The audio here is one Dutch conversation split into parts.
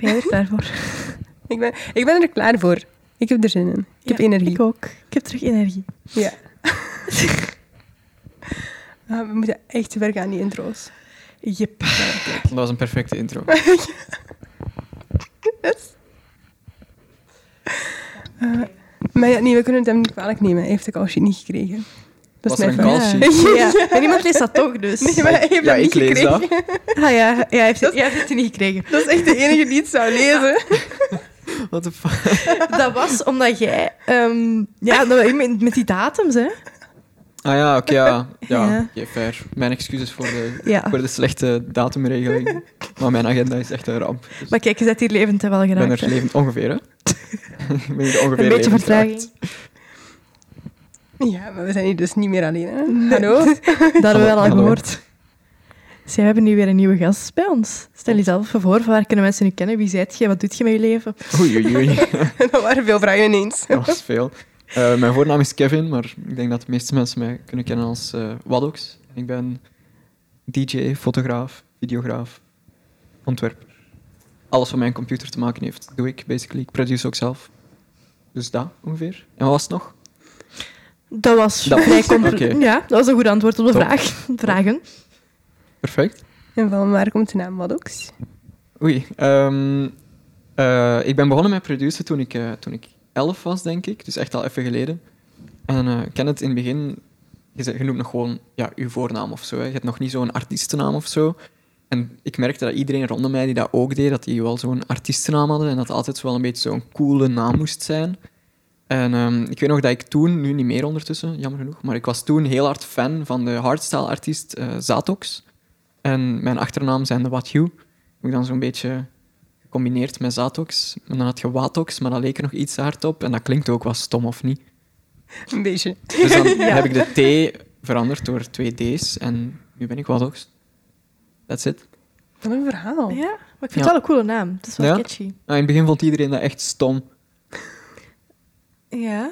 Ben jij er klaar voor? Ik ben, ik ben er klaar voor. Ik heb er zin in. Ik heb energie. Ik ook. Ik heb terug energie. Ja. Ah, we moeten echt werken aan die intro's. Yep. Dat was een perfecte intro. Eh, maar ja, nee, we kunnen het hem niet kwalijk nemen. Hij heeft de sheet niet gekregen. Dat Was is er mijn een fout. call sheet? Ja. Maar niemand leest dat toch, dus. Nee, maar hij heeft Ja, dat ik niet lees gekregen. dat. Ah ja, ja hij, heeft het, jij hebt het niet gekregen. Dat is echt de enige die het zou lezen. What the fuck? Dat was omdat jij... ehm, ja, dat- met, met die datums, hè. Ah ja, oké, ja. Ja, Ja. oké, fair. Mijn excuses voor de, Ja. voor de slechte datumregeling. Maar mijn agenda is echt een ramp. Dus Maar kijk, je zet hier levend en wel ik ben geraakt. er levend ongeveer, hè? ik ben hier ongeveer Een beetje vertraging. geraakt. Ja, maar we zijn hier dus niet meer alleen. Hè? Hallo? Dat hebben we al Hallo. gehoord. Dus we hebben nu weer een nieuwe gast bij ons. Stel jezelf even voor, van waar kunnen mensen nu kennen? Wie zijt je? Wat doet je met je leven? Oei, oei, oei. dat waren veel vragen ineens. Dat was veel. Eh, mijn voornaam is Kevin, maar ik denk dat de meeste mensen mij kunnen kennen als eh Waddox. Ik ben DJ, fotograaf, videograaf, ontwerper. Alles wat met een computer te maken heeft, doe ik basically. Ik produce ook zelf. Dus dat ongeveer. En wat was het nog? Dat was Dat vrij was- compleet. oké. Ja, dat was een goed antwoord op de Top. vraag. vragen. Perfect. En van waar komt de naam Maddox? Oei. ehm, eh, ik ben begonnen met produceren toen ik, eh, toen ik elf was, denk ik. Dus echt al even geleden. En eh, ik ken het in het begin... Je, zegt- je noemt nog gewoon ja, je voornaam of zo. Hè. Je hebt nog niet zo'n artiestennaam of zo. En ik merkte dat iedereen rondom mij die dat ook deed, dat die wel zo'n artiestennaam hadden. En dat altijd wel een beetje zo'n coole naam moest zijn. En ehm, ik weet nog dat ik toen, nu niet meer ondertussen, jammer genoeg, maar ik was toen heel hard fan van de hardstyle-artiest eh, Zatox. En mijn achternaam zijn de What You. Heb ik dan zo'n beetje gecombineerd met Zatox. En dan had je Watox, maar dat leek er nog iets hard op. En dat klinkt ook wel stom, of niet? Een beetje. Dus dan heb ik de T veranderd door twee D's. En nu ben ik Watox. That's it. Wat een verhaal. Ja, maar ik vind Ja. het wel een coole naam. Het is wel Ja? catchy. Nou, in het begin vond iedereen dat echt stom. Ja,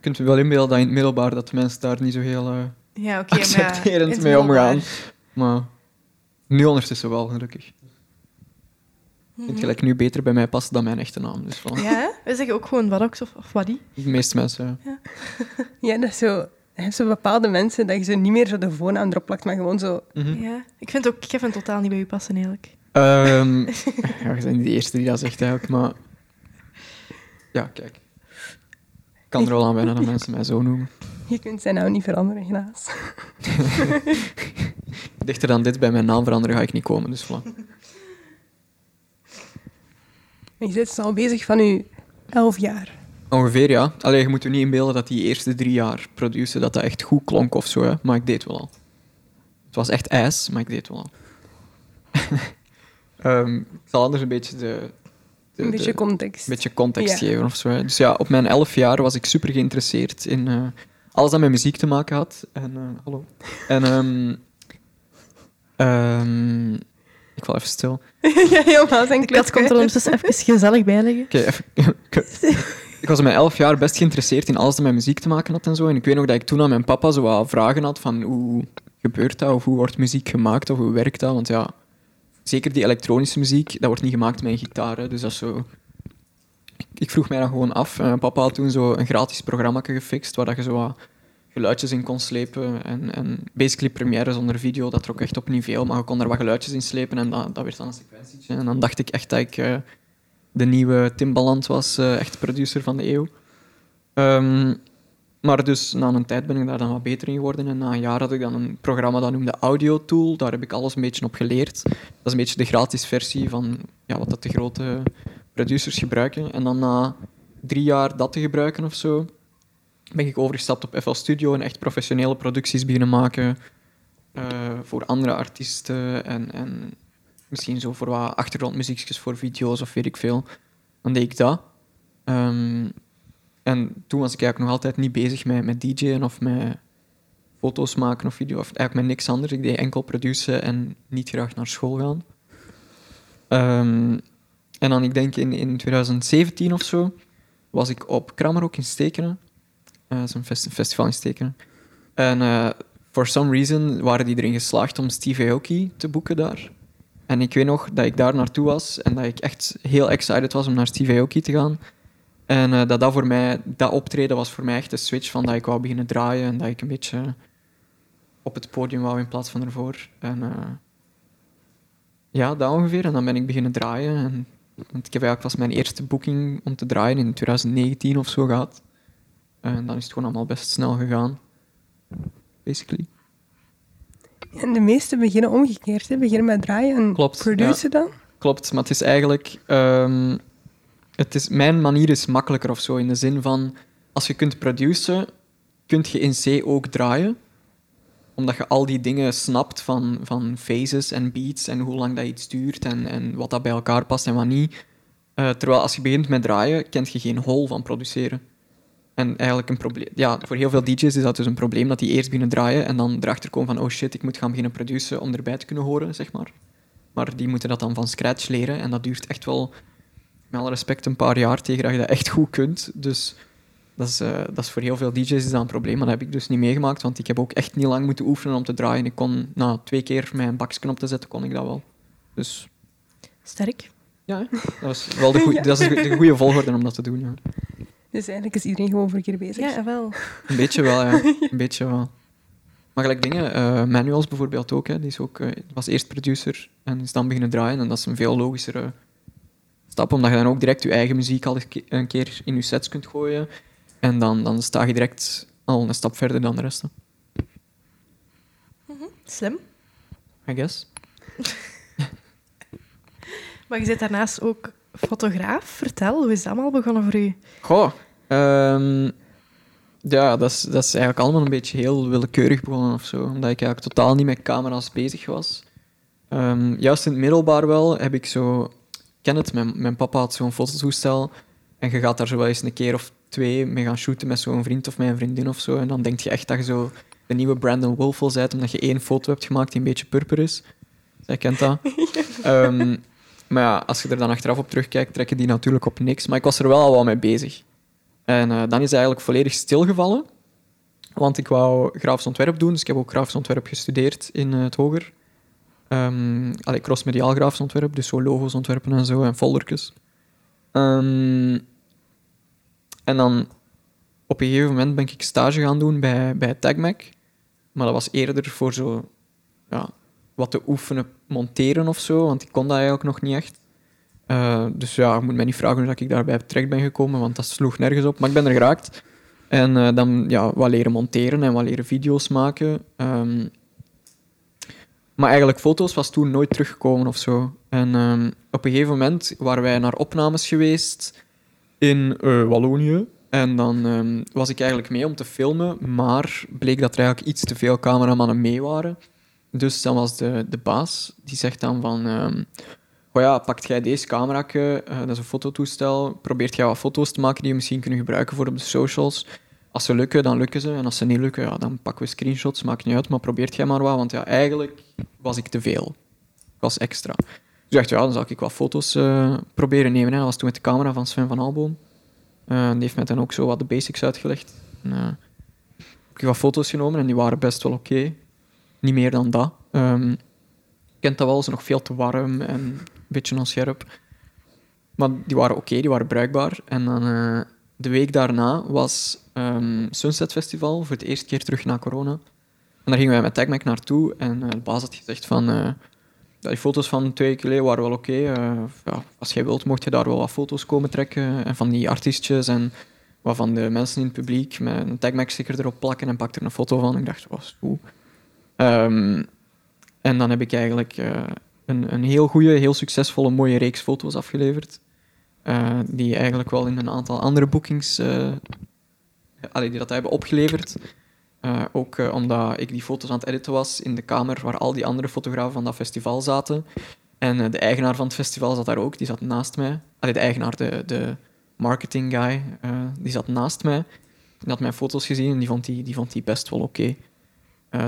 kunt je wel inbeelden dat in het middelbaar dat mensen daar niet zo heel eh, ja oké. maar ja, in accepterend het mee omgaan. Maar nu ondertussen wel, gelukkig. Ik Mhm. vind gelijk nu beter bij mij passen dan mijn echte naam. Dus voilà. Ja, wij zeggen ook gewoon Waddox of, of Waddy. De meeste mensen. ja. Ja, dat is zo... Je hebt zo bepaalde mensen dat je zo niet meer zo de voornaam erop plakt, maar gewoon zo... Mhm. Ja. Ik vind ook Kevin totaal niet bij u passen, eigenlijk. Ehm, ja, je bent niet de eerste die dat zegt eigenlijk, maar... Ja, kijk. Ik kan er wel aan wennen dat mensen mij zo noemen. Je kunt zijn naam niet veranderen, helaas. Dichter dan dit bij mijn naam veranderen ga ik niet komen, dus voilà. Je zit dus al bezig van je elf jaar. Ongeveer, ja. Alleen je moet je niet inbeelden dat die eerste drie jaar produceren, dat dat echt goed klonk of zo, hè. maar ik deed wel al. Het was echt ijs, maar ik deed wel al. Ehm, ik zal anders een beetje de... de- Een beetje context. een beetje context Ja. geven of zo. hè. Dus ja, op mijn elf jaar was ik super geïnteresseerd in eh, alles dat met muziek te maken had. En, eh, hallo. En, ehm, ehm, ik val even stil. ja, helemaal zijn De kat komt er ondertussen even gezellig bij liggen. Oké, even. ik was op mijn elf jaar best geïnteresseerd in alles dat met muziek te maken had en zo. En ik weet nog dat ik toen aan mijn papa zo wat vragen had van hoe gebeurt dat, of hoe wordt muziek gemaakt, of hoe werkt dat. Want ja, zeker die elektronische muziek, dat wordt niet gemaakt met een gitaar. hè. Dus dat is zo... Ik, vroeg mij dat gewoon af. Mijn papa had toen zo een gratis programma gefixt, waar dat je zo wat geluidjes in kon slepen. En, en basically Premiere zonder video, dat trok echt op niet veel, maar je kon er wat geluidjes in slepen en dat, dat werd dan een sequentietje. En dan dacht ik echt dat ik... eh, de nieuwe Timbaland was, eh, echt producer van de eeuw. Ehm, maar dus na een tijd ben ik daar dan wat beter in geworden. En na een jaar had ik dan een programma dat noemde Audio Tool. Daar heb ik alles een beetje op geleerd. Dat is een beetje de gratis versie van ja, wat dat de grote producers gebruiken. En dan na drie jaar dat te gebruiken of zo, ben ik overgestapt op FL Studio en echt professionele producties beginnen maken eh, voor andere artiesten en, en misschien zo voor wat achtergrondmuziekjes voor video's of weet ik veel. Dan deed ik dat. Ehm, en toen was ik eigenlijk nog altijd niet bezig met, met DJ'en of met foto's maken of video, of eigenlijk met niks anders. Ik deed enkel produceren en niet graag naar school gaan. Ehm, en dan, ik denk in, in 2017 of zo, was ik op Kramerhoek in Stekenen. Eh, Dat is een fest- festival in Stekenen. En eh for some reason waren die erin geslaagd om Steve Aoki te boeken daar. En ik weet nog dat ik daar naartoe was en dat ik echt heel excited was om naar Steve Aoki te gaan. En eh, dat, dat, voor mij, dat optreden was voor mij echt de switch van dat ik wou beginnen draaien en dat ik een beetje op het podium wou in plaats van ervoor. En eh, ja, dat ongeveer. En dan ben ik beginnen draaien. En, want ik heb eigenlijk pas mijn eerste boeking om te draaien in 2019 of zo gehad. En dan is het gewoon allemaal best snel gegaan. Basically. En de meesten beginnen omgekeerd, hè? beginnen met draaien en Klopt, produceren dan. Klopt, maar het is eigenlijk... ehm, het is, mijn manier is makkelijker of zo, in de zin van... Als je kunt produceren, kun je in C ook draaien. Omdat je al die dingen snapt van, van phases en beats en hoe lang dat iets duurt en, en wat dat bij elkaar past en wat niet. Eh, terwijl als je begint met draaien, kent je geen hol van produceren. En eigenlijk een probleem... Ja, voor heel veel DJ's is dat dus een probleem, dat die eerst beginnen draaien en dan erachter komen van oh shit, ik moet gaan beginnen produceren om erbij te kunnen horen, zeg maar. Maar die moeten dat dan van scratch leren en dat duurt echt wel, met alle respect, een paar jaar tegen dat je dat echt goed kunt. Dus dat is, eh, dat is voor heel veel DJ's is dat een probleem, maar dat heb ik dus niet meegemaakt, want ik heb ook echt niet lang moeten oefenen om te draaien. Ik kon, na twee keer mijn baksknop te zetten, kon ik dat wel. Dus Sterk. ja, hè. dat was wel de, goeie, dat is de, de goede volgorde om dat te doen. Ja. Dus eigenlijk is iedereen gewoon verkeerd bezig. Ja, wel. Een beetje wel, ja. Een beetje wel. Maar gelijk dingen, eh, Manuals bijvoorbeeld ook, hè. die is ook, eh, was eerst producer en is dan beginnen draaien. En dat is een veel logischere stap, omdat je dan ook direct je eigen muziek al een ke- een keer in je sets kunt gooien. En dan, dan sta je direct al een stap verder dan de rest, hè. Slim. I guess. Maar je zit daarnaast ook fotograaf. Vertel, hoe is dat allemaal begonnen voor u? Goh, ehm, ja, dat is, dat is eigenlijk allemaal een beetje heel willekeurig begonnen of zo. Omdat ik eigenlijk totaal niet met camera's bezig was. Ehm, juist in het middelbaar wel heb ik zo... Ik ken het, mijn, mijn papa had zo'n fototoestel. En je gaat daar zo wel eens een keer of twee mee gaan shooten met zo'n vriend of met een vriendin of zo. En dan denk je echt dat je zo de nieuwe Brandon Wolfel bent, omdat je één foto hebt gemaakt die een beetje purper is. Zij kent dat. Ehm, maar ja, als je er dan achteraf op terugkijkt, trekken die natuurlijk op niks. Maar ik was er wel al wel mee bezig. En eh, dan is het eigenlijk volledig stilgevallen. Want ik wou grafisch ontwerp doen, dus ik heb ook grafisch ontwerp gestudeerd in eh, het hoger. Ehm allee, crossmediaal grafisch ontwerp, dus zo logo's ontwerpen en zo, en foldertjes. Ehm, en dan op een gegeven moment ben ik stage gaan doen bij, bij TagMac. Maar dat was eerder voor zo, ja, wat te oefenen, monteren of zo, want ik kon dat eigenlijk nog niet echt. Eh, dus ja, je moet mij niet vragen hoe ik daarbij terecht ben gekomen, want dat sloeg nergens op. Maar ik ben er geraakt. En eh, dan ja, wat leren monteren en wat leren video's maken. Ehm, maar eigenlijk foto's was toen nooit teruggekomen of zo. En ehm, op een gegeven moment waren wij naar opnames geweest in eh, Wallonië. En dan ehm, was ik eigenlijk mee om te filmen, maar bleek dat er eigenlijk iets te veel cameramannen mee waren. Dus dan was de, de baas, die zegt dan van... ehm oh ja, pakt jij deze camera, dat is een fototoestel, probeert jij wat foto's te maken die we misschien kunnen gebruiken voor op de socials. Als ze lukken, dan lukken ze. En als ze niet lukken, ja, dan pakken we screenshots, maakt niet uit, maar probeert jij maar wat. Want ja, eigenlijk was ik te veel. Ik was extra. Dus ik dacht, ja, dan zal ik wat foto's eh, proberen nemen. Hè. Dat was toen met de camera van Sven van Alboom. Eh, die heeft mij dan ook zo wat de basics uitgelegd. Eh, heb ik wat foto's genomen en die waren best wel oké. Niet meer dan dat. Ehm, ik kent dat wel, ze nog veel te warm en een beetje onscherp. Maar die waren oké, die waren bruikbaar. En dan de week daarna was ehm, Sunset Festival, voor de eerste keer terug na corona. En daar gingen wij met TagMac naartoe en eh, de baas had gezegd van... eh, die foto's van twee weken geleden waren wel oké. eh, ja, als jij wilt, mocht je daar wel wat foto's komen trekken. En van die artiestjes en wat van de mensen in het publiek met een TagMac-sticker erop plakken en pak er een foto van. Ik dacht, was goed. Ehm, en dan heb ik eigenlijk een, een heel goede, heel succesvolle, mooie reeks foto's afgeleverd. Eh, die eigenlijk wel in een aantal andere boekings... allee, die dat hebben opgeleverd. Eh, ook omdat ik die foto's aan het editen was in de kamer waar al die andere fotografen van dat festival zaten. En de eigenaar van het festival zat daar ook, die zat naast mij. Allee, de eigenaar, de, de marketing guy, die zat naast mij. Die had mijn foto's gezien en die vond die, die, vond die best wel oké.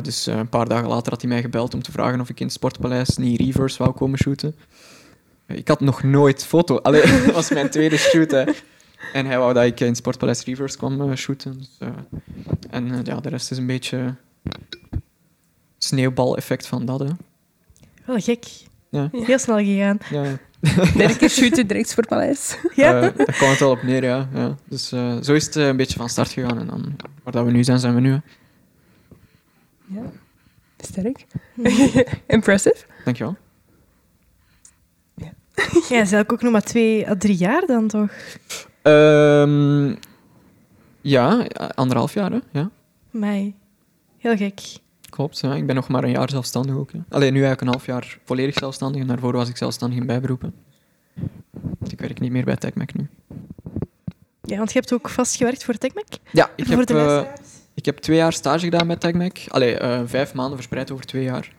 Dus een paar dagen later had hij mij gebeld om te vragen of ik in het Sportpaleis niet reverse wou komen shooten. Ik had nog nooit foto. Allee, dat was mijn tweede shoot. Hè. En hij wou dat ik in het Sportpaleis reverse kwam eh, shooten. Dus, eh, en eh, ja, de rest is een beetje sneeuwbal-effect van dat. Hè. Wel gek. Ja, Heel snel gegaan. ja. Derde keer shooten, direct voor Paleis. Ja. Daar kwam het wel op neer, ja. ja. Dus eh, zo is het een beetje van start gegaan. En dan, waar dat we nu zijn, zijn we nu. hè. Ja. Sterk. Impressive. Dankjewel. Jij is eigenlijk ook nog maar twee à drie jaar dan toch? Ehm, ja, anderhalf jaar, hè. Ja, Mij. Heel gek. klopt. Ja. Ik ben nog maar een jaar zelfstandig ook. Hè. Alleen nu eigenlijk een half jaar volledig zelfstandig. En daarvoor was ik zelfstandig in bijberoepen. Ik werk niet meer bij TechMac nu. Ja, want je hebt ook vast gewerkt voor TechMac? Ja, ik voor heb, de luisteraars? ik heb twee jaar stage gedaan met TechMac. Allee, eh, vijf maanden verspreid over twee jaar.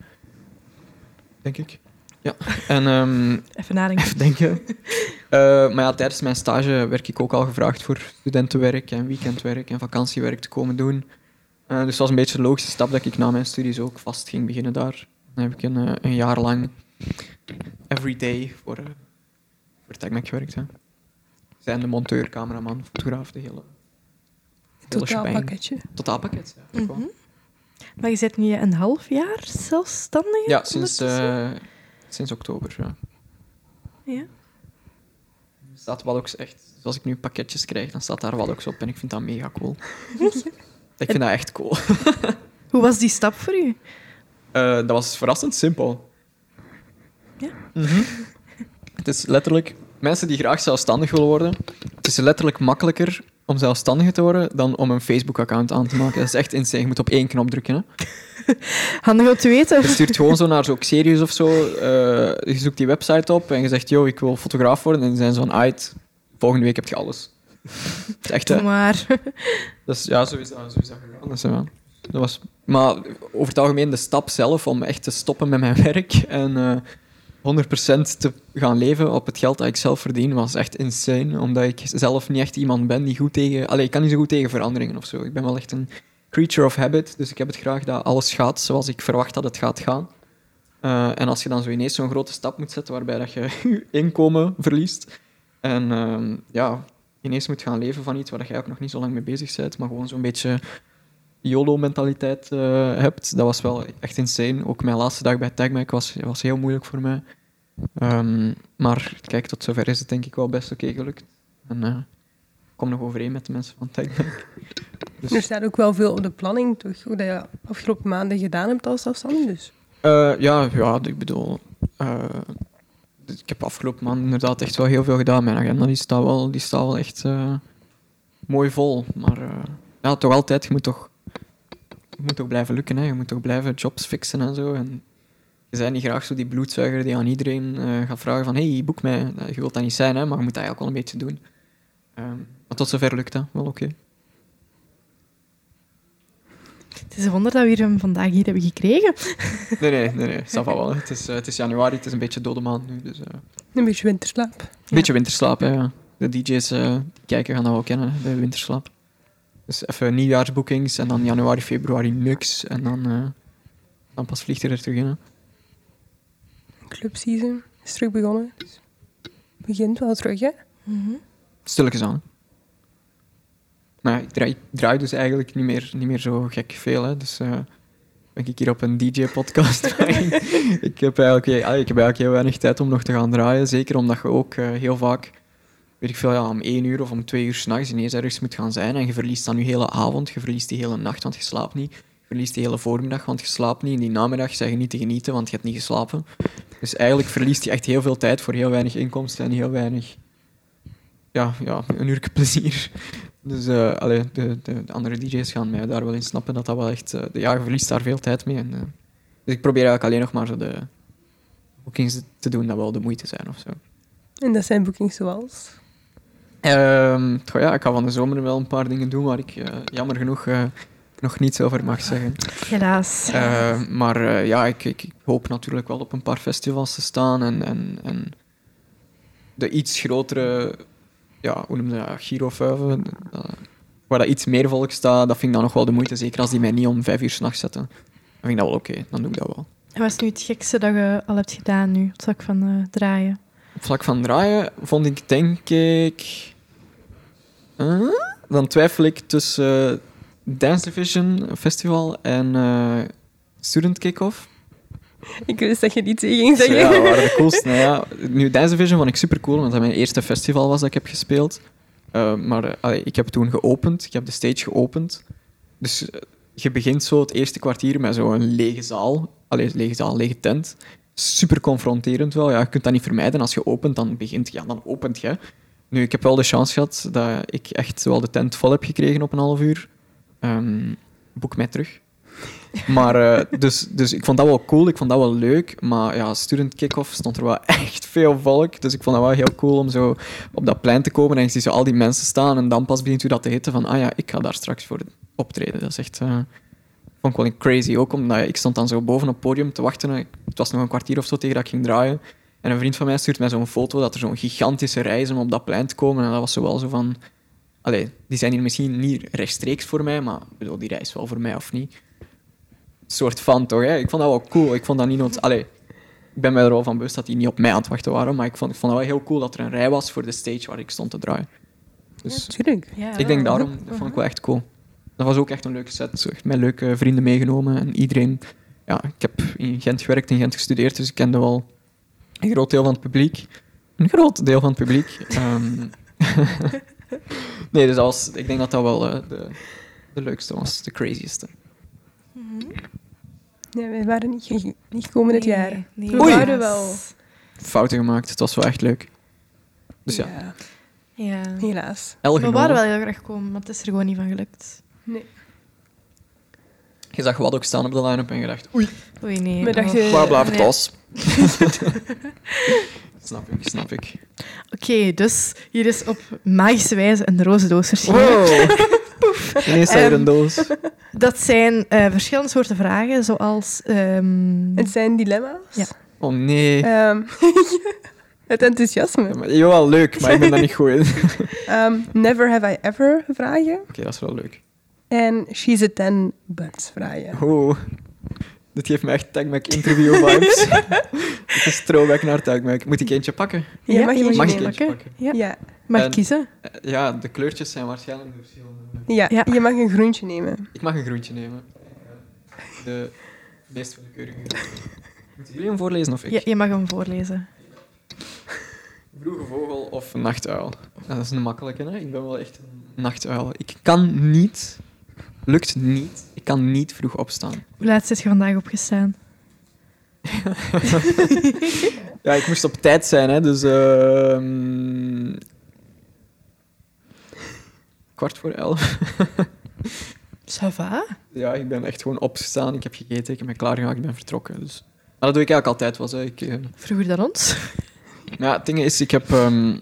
Denk ik. Ja. En ehm, Even nadenken. Even denken. Eh, maar ja, tijdens mijn stage werd ik ook al gevraagd voor studentenwerk en weekendwerk en vakantiewerk te komen doen. Eh, dus het was een beetje een logische stap dat ik na mijn studies ook vast ging beginnen daar. Dan heb ik een, eh, een jaar lang everyday voor, uh, voor TechMac gewerkt. Hè. Zijn de monteur, cameraman, fotograaf, de hele, hele Totaal shebang. pakketje. Totaalpakket. Ja, gewoon. Maar je zit nu een half jaar zelfstandig? ja sinds, sinds oktober. Ja. Ja. Er staat Wallox echt... dus Als ik nu pakketjes krijg, dan staat daar Wallox op en ik vind dat mega cool. ik vind dat echt cool. Hoe was die stap voor u? Eh, dat was verrassend simpel. Ja? Mhm. Het is letterlijk... Mensen die graag zelfstandig willen worden, het is letterlijk makkelijker om zelfstandig te worden dan om een Facebook-account aan te maken. Dat is echt insane. Je moet op één knop drukken. Hè. Handig om te weten. Je stuurt gewoon zo naar zo'n series of zo. eh, je zoekt die website op en je zegt, yo, ik wil fotograaf worden. En die zijn zo'n, uit. volgende week heb je alles. Is echt, hè. Maar ja, zo is dat, zo is dat ja. dat was, maar over het algemeen, de stap zelf om echt te stoppen met mijn werk en eh 100% te gaan leven op het geld dat ik zelf verdien, was echt insane. Omdat ik zelf niet echt iemand ben die goed tegen... Allee, ik kan niet zo goed tegen veranderingen of zo. Ik ben wel echt een creature of habit, dus ik heb het graag dat alles gaat zoals ik verwacht dat het gaat gaan. Eh, en als je dan zo ineens zo'n grote stap moet zetten waarbij dat je je inkomen verliest en ehm, ja, ineens moet gaan leven van iets waar je eigenlijk nog niet zo lang mee bezig bent, maar gewoon zo'n beetje YOLO-mentaliteit eh, hebt, dat was wel echt insane. Ook mijn laatste dag bij TagMac was, was heel moeilijk voor mij. Ehm, maar kijk, tot zover is het denk ik wel best oké gelukt. En eh, ik kom nog overeen met de mensen van TagMac. Dus, Er staat ook wel veel op de planning, toch? Hoe dat je afgelopen maanden gedaan hebt als zelfstandig. Dus. Eh, ja, ja, ik bedoel... eh, ik heb afgelopen maand inderdaad echt wel heel veel gedaan. Mijn agenda die staat wel, die staat wel echt eh, mooi vol. Maar eh, ja, toch altijd, je moet toch, moet toch blijven lukken. Hè. Je moet toch blijven jobs fixen en zo. En je bent niet graag zo die bloedzuiger die aan iedereen eh, gaat vragen van hey, boek mij. Je wilt dat niet zijn, hè, maar je moet dat eigenlijk wel een beetje doen. Ehm, maar tot zover lukt dat wel oké. het is een wonder dat we hem vandaag hier hebben gekregen. Nee, nee, nee, nee. Ça wel. Het is, eh, het is januari, het is een beetje dode maand nu. Dus, eh, Een beetje winterslaap. Een beetje winterslaap, hè, ja. De DJ's eh, die kijken gaan dat wel kennen, hè, de winterslaap. Dus even nieuwjaarsboekings en dan januari, februari niks. En dan, eh, dan pas vliegt hij er terug in. hè. Clubseason is terug begonnen. Dus het begint wel terug, hè? Mhm. Stilletjes aan. Maar ja, ik draai, ik draai dus eigenlijk niet meer, niet meer zo gek veel. Hè. Dus eh, ben ik hier op een DJ-podcast. ik, heb eigenlijk, ah, ik heb eigenlijk heel weinig tijd om nog te gaan draaien. Zeker omdat je ook eh, heel vaak, weet ik veel, ja, om één uur of om twee uur s'nachts ineens ergens moet gaan zijn. En je verliest dan je hele avond, je verliest die hele nacht, want je slaapt niet. Je verliest die hele voormiddag, want je slaapt niet. En die namiddag zeg je niet te genieten, want je hebt niet geslapen. Dus eigenlijk verliest je echt heel veel tijd voor heel weinig inkomsten en heel weinig ja, ja, een uur plezier. Dus allee, de, de, de andere DJ's gaan mij daar wel in snappen dat dat wel echt... eh, ja, je verliest daar veel tijd mee. En, eh, dus ik probeer eigenlijk alleen nog maar zo de boekings te doen dat wel de moeite zijn of zo. En dat zijn boekings zoals... Ehm, goh, ja, ik ga van de zomer wel een paar dingen doen waar ik eh, jammer genoeg eh, nog niets over mag zeggen. Helaas. Eh, maar eh, ja, ik, ik, hoop natuurlijk wel op een paar festivals te staan en, en, en de iets grotere, ja, hoe noem je dat, Giro 5, dat- waar dat iets meer volk staat, dat vind ik dan nog wel de moeite. Zeker als die mij niet om vijf uur s'nachts zetten. Dan vind ik dat wel oké, dan doe ik dat wel. En wat is nu het gekste dat je al hebt gedaan nu, op vlak van draaien? Op vlak van draaien vond ik, denk ik... dan twijfel ik tussen eh, Dance Division Festival en eh, Student Kickoff. Ik wist dat je die twee ging zeggen. ja, dat waren de coolste. Nou ja, nu, Dance Division vond ik super cool, omdat dat mijn eerste festival was dat ik heb gespeeld. Eh, maar ik heb toen geopend, ik heb de stage geopend. Dus je begint zo het eerste kwartier met zo'n lege zaal. Allee, lege zaal, lege tent. Super confronterend wel. Ja, je kunt dat niet vermijden. Als je opent, dan begint ja, dan opent je. Nu, ik heb wel de chance gehad dat ik echt wel de tent vol heb gekregen op een half uur. Ehm, boek mij terug. Maar, eh, dus, dus ik vond dat wel cool, ik vond dat wel leuk. Maar ja, student kick-off stond er wel echt veel volk. Dus ik vond dat wel heel cool om zo op dat plein te komen en je ziet zo al die mensen staan. En dan pas begint u dat te hitten van, ah ja, ik ga daar straks voor optreden. Dat is echt... eh, vond ik wel crazy. Ook omdat ik stond dan zo boven op het podium te wachten. Het was nog een kwartier of zo tegen dat ik ging draaien. En een vriend van mij stuurt mij zo'n foto dat er zo'n gigantische rij is om op dat plein te komen. En dat was zo wel zo van... Allee, die zijn hier misschien niet rechtstreeks voor mij, maar bedoel, die reis is wel voor mij of niet. Een soort van toch, hè? Ik vond dat wel cool. Ik vond dat niet nood... Allee, ik ben mij er wel van bewust dat die niet op mij aan het wachten waren, maar ik vond, ik vond het wel heel cool dat er een rij was voor de stage waar ik stond te draaien. Dus Tuurlijk. Ja, ik denk daarom, dat vond ik wel echt cool. Dat was ook echt een leuke set. Zo echt met leuke vrienden meegenomen. En iedereen... Ja, ik heb in Gent gewerkt, in Gent gestudeerd, dus ik kende wel een groot deel van het publiek. Een groot deel van het publiek. Ehm, nee, dus dat was, ik denk dat dat wel eh, de, de leukste was, de crazieste. Nee, wij waren niet, ge- niet gekomen dit jaar. Nee, We Oei. waren wel. Fouten gemaakt, het was wel echt leuk. Dus ja, ja. Ja. Helaas. El We waren wel heel graag gekomen, maar het is er gewoon niet van gelukt. Nee. Je zag wat ook staan op de line-up en je dacht, oei, Oei, nee. We dachten- Oh. waar blijft nee. tas? snap ik, snap ik. Oké, dus hier is op magische wijze een rozendoos verschenen. Wow. Ineens je Ehm, een doos. Dat zijn eh, verschillende soorten vragen, zoals... ehm, Het zijn dilemma's. Ja. Oh nee. Ehm, het enthousiasme. Ja, maar- Jawel, leuk, maar ik ben daar niet goed in. Oké, Ehm, never have I ever vragen. dat is wel leuk. En she's a ten vragen. Oh, dit geeft me echt Tag Mac interview vibes. Het is throwback naar Tag Mac. Moet ik eentje pakken? Ja, mag je mag Mag eentje ik nemen? eentje pakken? Ja. Ja. Mag En- kiezen? Eh, Ja, de kleurtjes zijn waarschijnlijk de verschillende. Ja, Ja. je mag een groentje nemen. Ik mag een groentje nemen. De meest willekeurige. Moeten jullie hem voorlezen of ik? Ja, je mag hem voorlezen. Vroege vogel of nachtuil? Dat is een makkelijke, hè? Ik ben wel echt een nachtuil. Ik kan niet, lukt niet, ik kan niet vroeg opstaan. Hoe laat zit je vandaag opgestaan? Ja, ik moest op tijd zijn, hè, dus... ehm, kwart voor elf. Ça va? Ja, ik ben echt gewoon opgestaan, ik heb gegeten, ik heb me klaargemaakt, ik ben vertrokken. Dus. Maar dat doe ik eigenlijk altijd wel. Hè. Ik, eh, Vroeger dan ons. Maar ja, het ding is, ik heb... ehm,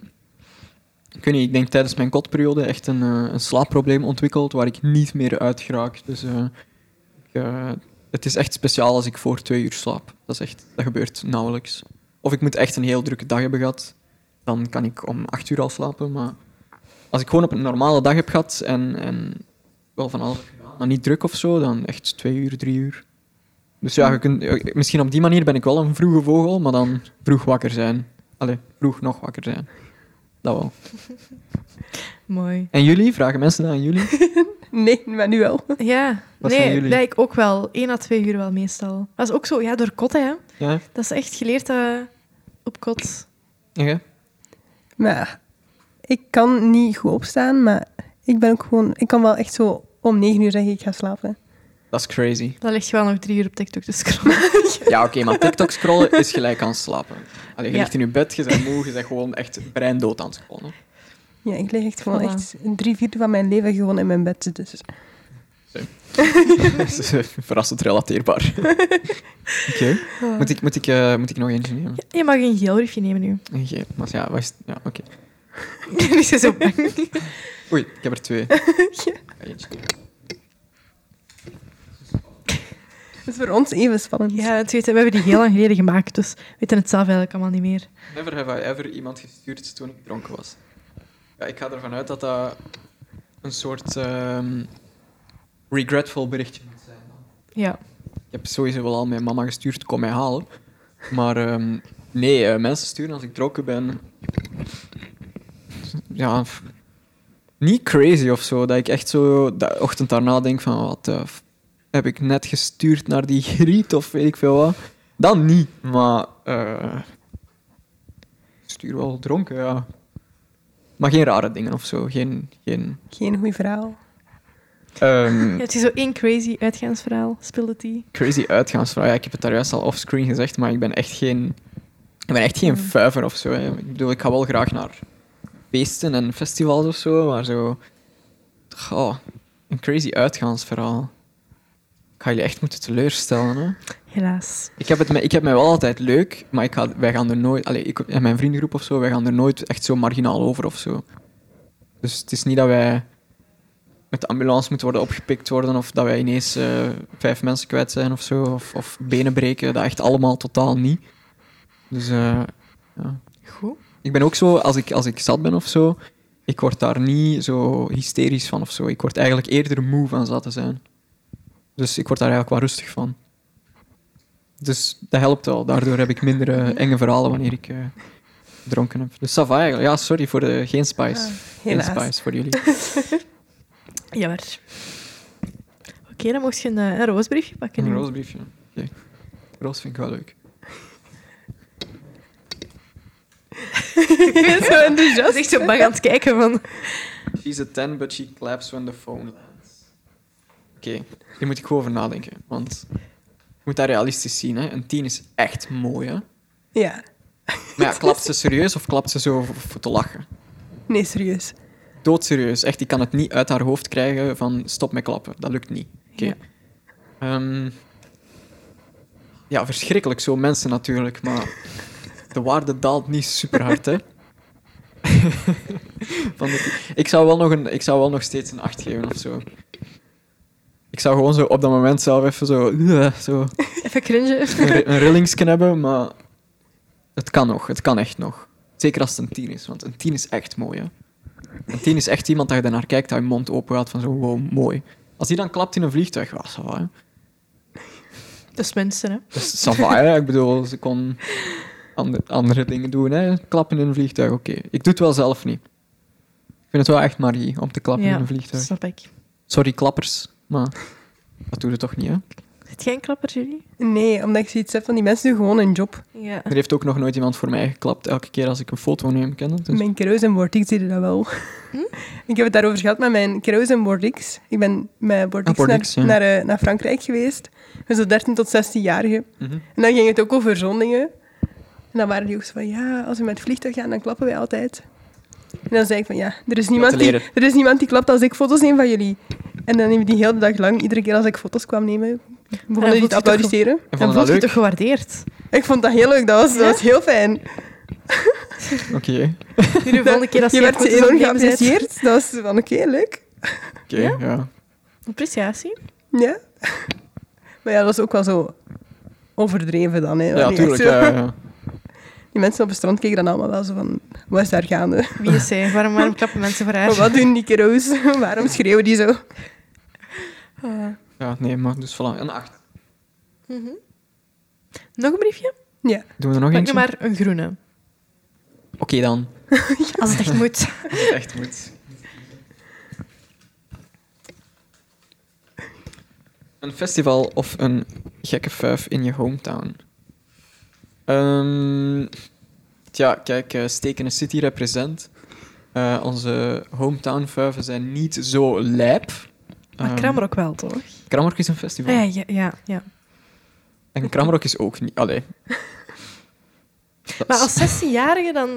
ik weet niet, denk tijdens mijn kotperiode echt een, eh, een slaapprobleem ontwikkeld waar ik niet meer uit geraak. Dus eh, ik, eh, het is echt speciaal als ik voor twee uur slaap. Dat, is echt, dat gebeurt nauwelijks. Of ik moet echt een heel drukke dag hebben gehad, dan kan ik om acht uur al slapen. Maar als ik gewoon op een normale dag heb gehad en, en wel van alles maar niet druk of zo, dan echt twee uur, drie uur. Dus ja, misschien op die manier ben ik wel een vroege vogel, maar dan vroeg wakker zijn. Allee, vroeg nog wakker zijn. Dat wel. Mooi. En jullie? Vragen mensen dat aan jullie? Nee, maar nu wel. Ja, Wat nee, jullie? ik ook wel. Eén à twee uur wel meestal. Dat is ook zo, ja, door kot, hè. Ja? Dat is echt geleerd eh, op kot. Jij? Maar ik kan niet goed opstaan, maar ik ben ook gewoon... Ik kan wel echt zo om negen uur zeggen, ik ga slapen. Dat is crazy. Dan ligt je wel nog drie uur op TikTok te scrollen. Ja, oké, maar TikTok scrollen is gelijk aan slapen. Allee, je Ja. ligt in je bed, je bent moe, je bent gewoon echt breindood aan het scrollen. Ja, ik lig echt gewoon Voilà. echt een drie vierde van mijn leven gewoon in mijn bed. Dus Dat is verrassend relateerbaar. Oké. Moet, ik, moet, ik, eh, moet ik nog eentje nemen? Ja, je mag een geel briefje nemen nu. Een geel. Maar ja, wat is- ja oké. Nu is ze zo bang. Oei, ik heb er twee. Eentje het is voor ons even spannend. Ja, het weet, we hebben die heel lang geleden gemaakt, dus we weten het zelf eigenlijk allemaal niet meer. Never have I ever iemand gestuurd toen ik dronken was. Ja, ik ga ervan uit dat dat een soort ehm, regretful berichtje moet zijn. Ja. Ik heb sowieso wel al mijn mama gestuurd, kom mij halen. Maar ehm, nee, eh, mensen sturen als ik dronken ben. Ja, niet crazy of zo. Dat ik echt zo de ochtend daarna denk van wat heb ik net gestuurd naar die griet of weet ik veel wat. Dan niet, maar... eh stuur wel dronken, ja. Maar geen rare dingen of zo. Geen... geen Geen goed verhaal. ehm, Ja, het is zo één crazy uitgaansverhaal, speelde die. crazy uitgaansvraag. Ja, ik heb het daar juist al offscreen gezegd, maar ik ben echt geen... Ik ben echt geen vuiver of zo. Hè. Ik bedoel, ik ga wel graag naar feesten en festivals of zo, maar zo... Goh, een crazy uitgaansverhaal. Ik ga jullie echt moeten teleurstellen, hè. Helaas. Ik heb, het me, ik heb mij wel altijd leuk, maar ik ga, wij gaan er nooit... Allee, ik en mijn vriendengroep of zo, wij gaan er nooit echt zo marginaal over of zo. Dus het is niet dat wij met de ambulance moeten worden opgepikt worden of dat wij ineens eh, vijf mensen kwijt zijn of zo, of, of benen breken. Dat echt allemaal totaal niet. Dus eh, ja. Goed. Ik ben ook zo, als ik, als ik zat ben of zo, ik word daar niet zo hysterisch van of zo. Ik word eigenlijk eerder moe van zat te zijn. Dus ik word daar eigenlijk wel rustig van. Dus dat helpt wel. Daardoor heb ik minder eh, enge verhalen wanneer ik eh, dronken heb. Dus ça eigenlijk. Ja, sorry voor de geen spice. geen helaas. spice voor jullie. Jammer. Oké, dan mocht je een, eh, een roosbriefje pakken. Een roosbriefje. Oké. Roos vind ik wel leuk. Ik ben zo enthousiast. echt zo bang aan het kijken van... She's a 10, but she claps when the phone Oké, hier moet ik gewoon over nadenken. Want je moet dat realistisch zien. Hè. Een 10 is echt mooi. Hè. Ja. Maar ja, klapt ze serieus of klapt ze zo voor, voor te lachen? Nee, serieus. Doodserieus. Echt, ik kan het niet uit haar hoofd krijgen van stop met klappen. Dat lukt niet. Oké. Ja. Ehm, ja, verschrikkelijk zo mensen natuurlijk, maar de waarde daalt niet super hard, hè. Van de- ik, zou wel nog een, ik zou wel nog steeds een 8 geven of zo. Ik zou gewoon zo op dat moment zelf even zo, uh, zo Even cringe. een, een rillingsken hebben, maar het kan nog, het kan echt nog. Zeker als het een 10 is, want een 10 is echt mooi, hè. Een 10 is echt iemand dat je daarnaar kijkt, dat je mond open gaat van zo, wow, mooi. Als die dan klapt in een vliegtuig, ça va, hè. Dat is mensen, hè. Ça va, hè. Ik bedoel, ze kon andere, andere dingen doen, hè. Klappen in een vliegtuig, oké. Ik doe het wel zelf niet. Ik vind het wel echt magie om te klappen in een vliegtuig. snap ik. Sorry, klappers, maar dat doe je toch niet, hè. Zit jij een klapper, jullie? Nee, omdat ik zoiets heb van die mensen doen gewoon een job. Ja. Er heeft ook nog nooit iemand voor mij geklapt, elke keer als ik een foto neem, ken het? Dus- Mijn kruis en Bordix deden dat wel. Ik heb het daarover gehad met mijn kruis en Bordix. Ik ben met Bordix, Ah, Bordix, naar, ja. naar, eh, naar Frankrijk geweest. Met zo'n 13 tot 16-jarigen. Mhm. En dan ging het ook over zo'n dingen. En dan waren die ook zo van, ja, als we met het vliegtuig gaan, dan klappen wij altijd. En dan zei ik van, ja, er is, niemand die, er is niemand die klapt als ik foto's neem van jullie. En dan hebben die heel de dag lang, iedere keer als ik foto's kwam nemen, begonnen die te je applaudisseren. En vond je voelt dat je leuk? toch gewaardeerd? Ik vond dat heel leuk, dat was, Ja? dat was heel fijn. Oké, Nu de volgende keer als Je jij werd foto's enorm geapprecieerd. Dat was van, oké, leuk. oké, Ja? ja. Appreciatie. Ja. Maar ja, dat was ook wel zo overdreven dan. Hè. Ja, Wanneer tuurlijk. echt zo- Ja, ja. Die mensen op het strand keken dan allemaal wel zo van, wat is daar gaande? Wie is zij? Waarom, waarom klappen mensen voor haar? Wat doen die kiddo's? Waarom schreeuwen die zo? Ja, nee, maar dus voilà, een 8. Mhm. Nog een briefje? Ja. Doen we er nog Pak eentje? maar een groene. Oké dan. Als het echt moet. Als het echt moet. Een festival of een gekke fuif in je hometown? Ehm tja, kijk, Steken een City represent. Eh, onze hometown fuiven zijn niet zo lijp. Maar Kramrock wel, toch? Kramrock is een festival. Ah, ja, ja, ja, ja. En Kramrock is ook niet... Allee. Maar als 16-jarige dan...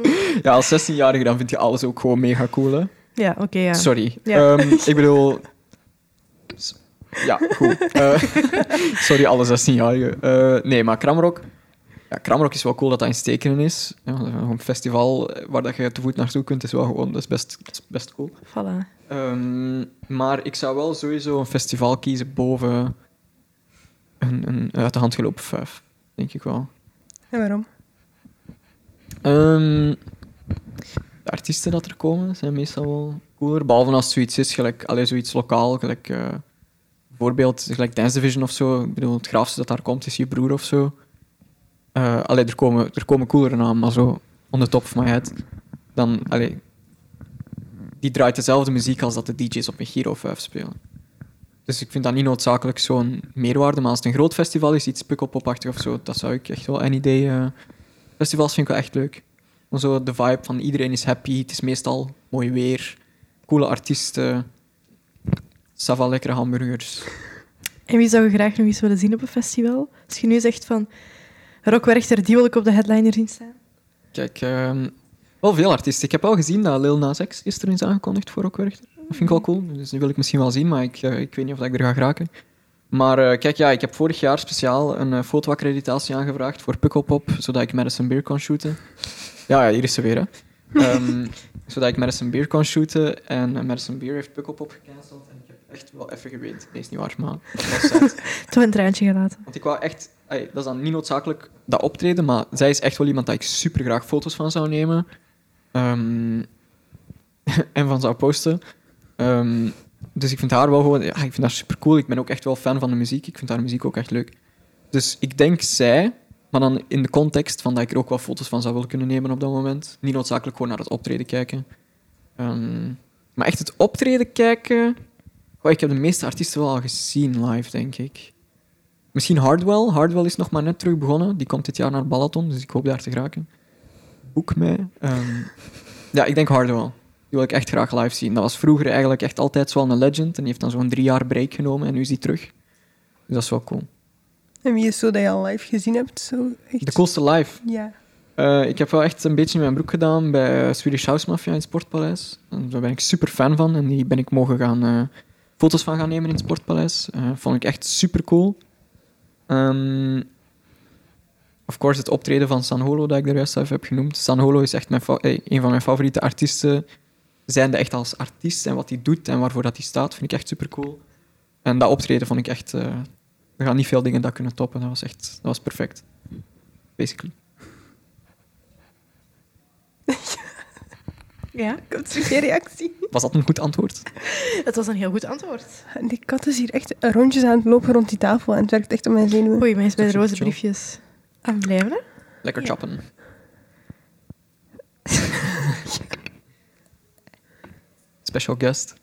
Ja, als 16-jarige dan vind je alles ook gewoon mega cool, hè? Ja, oké, ja. Sorry. Ja. Ehm, ik bedoel... Ja, goed. Eh, sorry, alle 16-jarigen. Eh, nee, maar Kramrock... Ja, Kramrock is wel cool dat dat in Stekenen is. Ja, dat is een festival waar dat je te voet naartoe kunt, is wel gewoon... Dat is best, dat is best cool. Voilà. Ehm, maar ik zou wel sowieso een festival kiezen boven een, een uit de hand gelopen vijf. Denk ik wel. En waarom? Ehm, de artiesten dat er komen zijn meestal wel cooler. Behalve als het zoiets is, gelijk, allee, zoiets lokaal, gelijk eh, bijvoorbeeld gelijk Dance Division of zo. Ik bedoel, het graafste dat daar komt is je broer of zo. Eh allee, er komen, er komen coolere namen, maar zo on the top of my head. Dan, allee, die draait dezelfde muziek als dat de DJ's op een Giro 5 spelen. Dus ik vind dat niet noodzakelijk zo'n meerwaarde. Maar als het een groot festival is, iets pukkelpopachtig of zo, dat zou ik echt wel een idee... eh, festivals vind ik wel echt leuk. Zo de vibe van iedereen is happy. Het is meestal mooi weer. Coole artiesten. Sava lekkere hamburgers. En wie zou je graag nog eens willen zien op een festival? Als je nu zegt van... Rock Werchter, die wil ik op de headliner zien staan. Kijk, ehm, wel veel artiesten. Ik heb al gezien dat Lil Nas X gisteren is aangekondigd voor Rockwerchter. Dat vind ik wel cool. Dus die wil ik misschien wel zien, maar ik, eh, ik weet niet of ik er ga geraken. Maar eh, kijk, ja, ik heb vorig jaar speciaal een uh, fotoaccreditatie aangevraagd voor Pukkelpop, zodat ik Madison Beer kon shooten. Ja, ja hier is ze weer, hè. Ehm, zodat ik Madison Beer kon shooten. En eh, Madison Beer heeft Pukkelpop gecanceld. En ik heb echt wel even geweend. Nee, is niet waar, maar. Toch een traantje gelaten. Want ik wou echt... dat is dan niet noodzakelijk dat optreden, maar zij is echt wel iemand dat ik super graag foto's van zou nemen. Ehm, en van zou posten. Ehm, dus ik vind haar wel gewoon... Ja, ik vind haar super cool. Ik ben ook echt wel fan van de muziek. Ik vind haar muziek ook echt leuk. Dus ik denk zij, maar dan in de context van dat ik er ook wel foto's van zou willen kunnen nemen op dat moment. Niet noodzakelijk gewoon naar het optreden kijken. Ehm, maar echt het optreden kijken... Goh, ik heb de meeste artiesten wel al gezien live, denk ik. Misschien Hardwell. Hardwell is nog maar net terug begonnen. Die komt dit jaar naar Balaton, dus ik hoop daar te geraken. Boek mij. Ehm, ja, ik denk Hardwell. Die wil ik echt graag live zien. Dat was vroeger eigenlijk echt altijd zo een legend. En die heeft dan zo'n drie jaar break genomen en nu is hij terug. Dus dat is wel cool. En wie is zo dat je al live gezien hebt? Zo echt? De coolste live. Ja. Eh, ik heb wel echt een beetje in mijn broek gedaan bij Swedish House Mafia in het Sportpaleis. En daar ben ik super fan van. En die ben ik mogen gaan eh, foto's van gaan nemen in het Sportpaleis. Eh, vond ik echt super cool. Ehm, of course, het optreden van San Holo, dat ik er juist heb genoemd. San Holo is echt mijn fa- eh, een van mijn favoriete artiesten. Zijnde echt als artiest en wat hij doet en waarvoor dat hij staat, vind ik echt super cool. En dat optreden vond ik echt... eh, er gaan niet veel dingen dat kunnen toppen. Dat was echt... Dat was perfect. Basically. Ja, Komt er geen reactie? Was dat een goed antwoord? het was een heel goed antwoord. En die kat is hier echt rondjes aan het lopen rond die tafel en het werkt echt op mijn zenuwen. Oei, maar is bij de roze briefjes aan het blijven? Lekker Ja. choppen. special guest.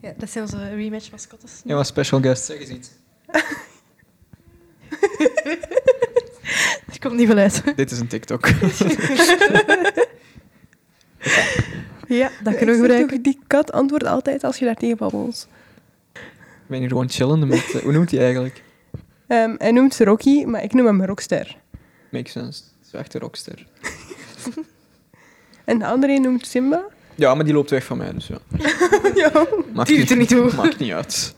Ja, dat zijn onze rematch mascottes. Ja, maar special guest, zeg eens iets. Er komt niet veel uit. Dit is een TikTok. Ja, dat kunnen we gebruiken. toch, Die kat antwoordt altijd als je daar tegen babbelt. Ik ben hier gewoon chillende met... eh, hoe noemt hij eigenlijk? Ehm, hij noemt ze Rocky, maar ik noem hem Rockster. Makes sense. Het is echt een rockster. En de andere noemt Simba. Ja, maar die loopt weg van mij, dus ja. ja. Maakt er niet toe. Maakt niet uit.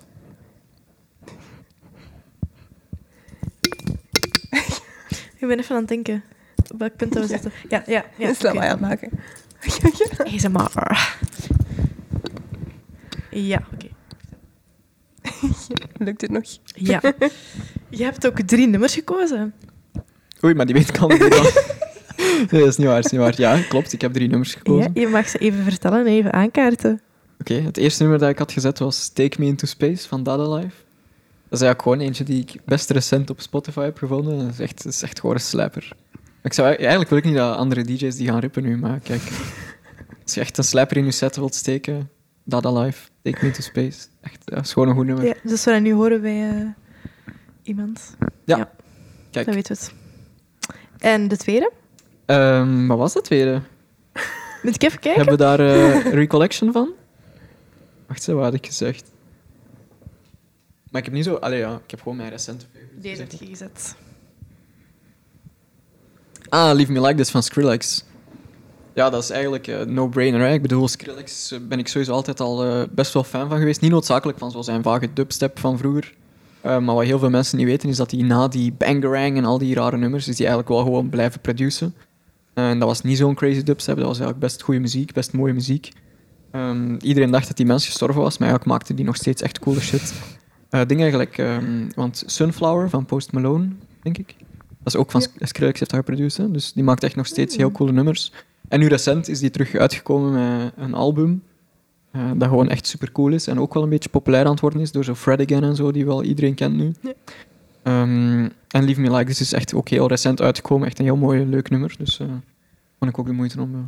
Ik ben even aan het denken. Op welk punt dat we zitten. Ja, ja, ja. Mij aan het maken. ASMR. Ja, oké. Lukt het nog? Ja. Je hebt ook drie nummers gekozen. Oei, maar die weet ik al niet. Nee, dat is niet waar, dat is niet waar. Ja, klopt. Ik heb drie nummers gekozen. Ja, je mag ze even vertellen en even aankaarten. Oké, het eerste nummer dat ik had gezet was Take Me Into Space van Dada Life. Dat is eigenlijk gewoon eentje die ik best recent op Spotify heb gevonden. Dat is echt, dat is echt gewoon een slapper. Ik zou, eigenlijk wil ik niet dat andere DJ's die gaan rippen nu, maar kijk. Als je echt een slapper in je set wilt steken, Dada Life, Take Me Into Space. Echt, ja, is gewoon een goed nummer. Ja, dus we dat nu horen bij eh, iemand. Kijk, Dan weten we het. En de tweede? ehm, wat was dat tweede? Moet ik even kijken? Hebben we daar eh, een recollection van? Wacht, zo, wat had ik gezegd? Maar ik heb niet zo... Allee, ja, ik heb gewoon mijn recente Deze heb je gezet. Ah, Leave Me Like This van Skrillex. Ja, dat is eigenlijk een no-brainer. Ik bedoel, Skrillex eh, ben ik sowieso altijd al eh, best wel fan van geweest. Niet noodzakelijk van zo zijn vage dubstep van vroeger. Maar wat heel veel mensen niet weten, is dat hij na die Bangarang en al die rare nummers, is hij eigenlijk wel gewoon blijven produceren. En dat was niet zo'n crazy dubstep, dat was eigenlijk best goede muziek, best mooie muziek. Ehm, iedereen dacht dat die mens gestorven was, maar eigenlijk maakte die nog steeds echt coole shit. Dingen eigenlijk, ehm, want Sunflower van Post Malone, denk ik. Dat is ook van Ja. Skrillex, heeft dat geproduceerd. hè. Dus die maakt echt nog steeds heel coole nummers. En nu recent is die terug uitgekomen met een album. eh, dat gewoon echt super cool is. En ook wel een beetje populair aan het worden is door zo Fred Again en zo, die wel iedereen kent nu. Ja. Ehm, en Leave Me Like This is echt ook heel recent uitgekomen. Echt een heel mooi, leuk nummer. Dus eh vond ik ook de moeite om eh,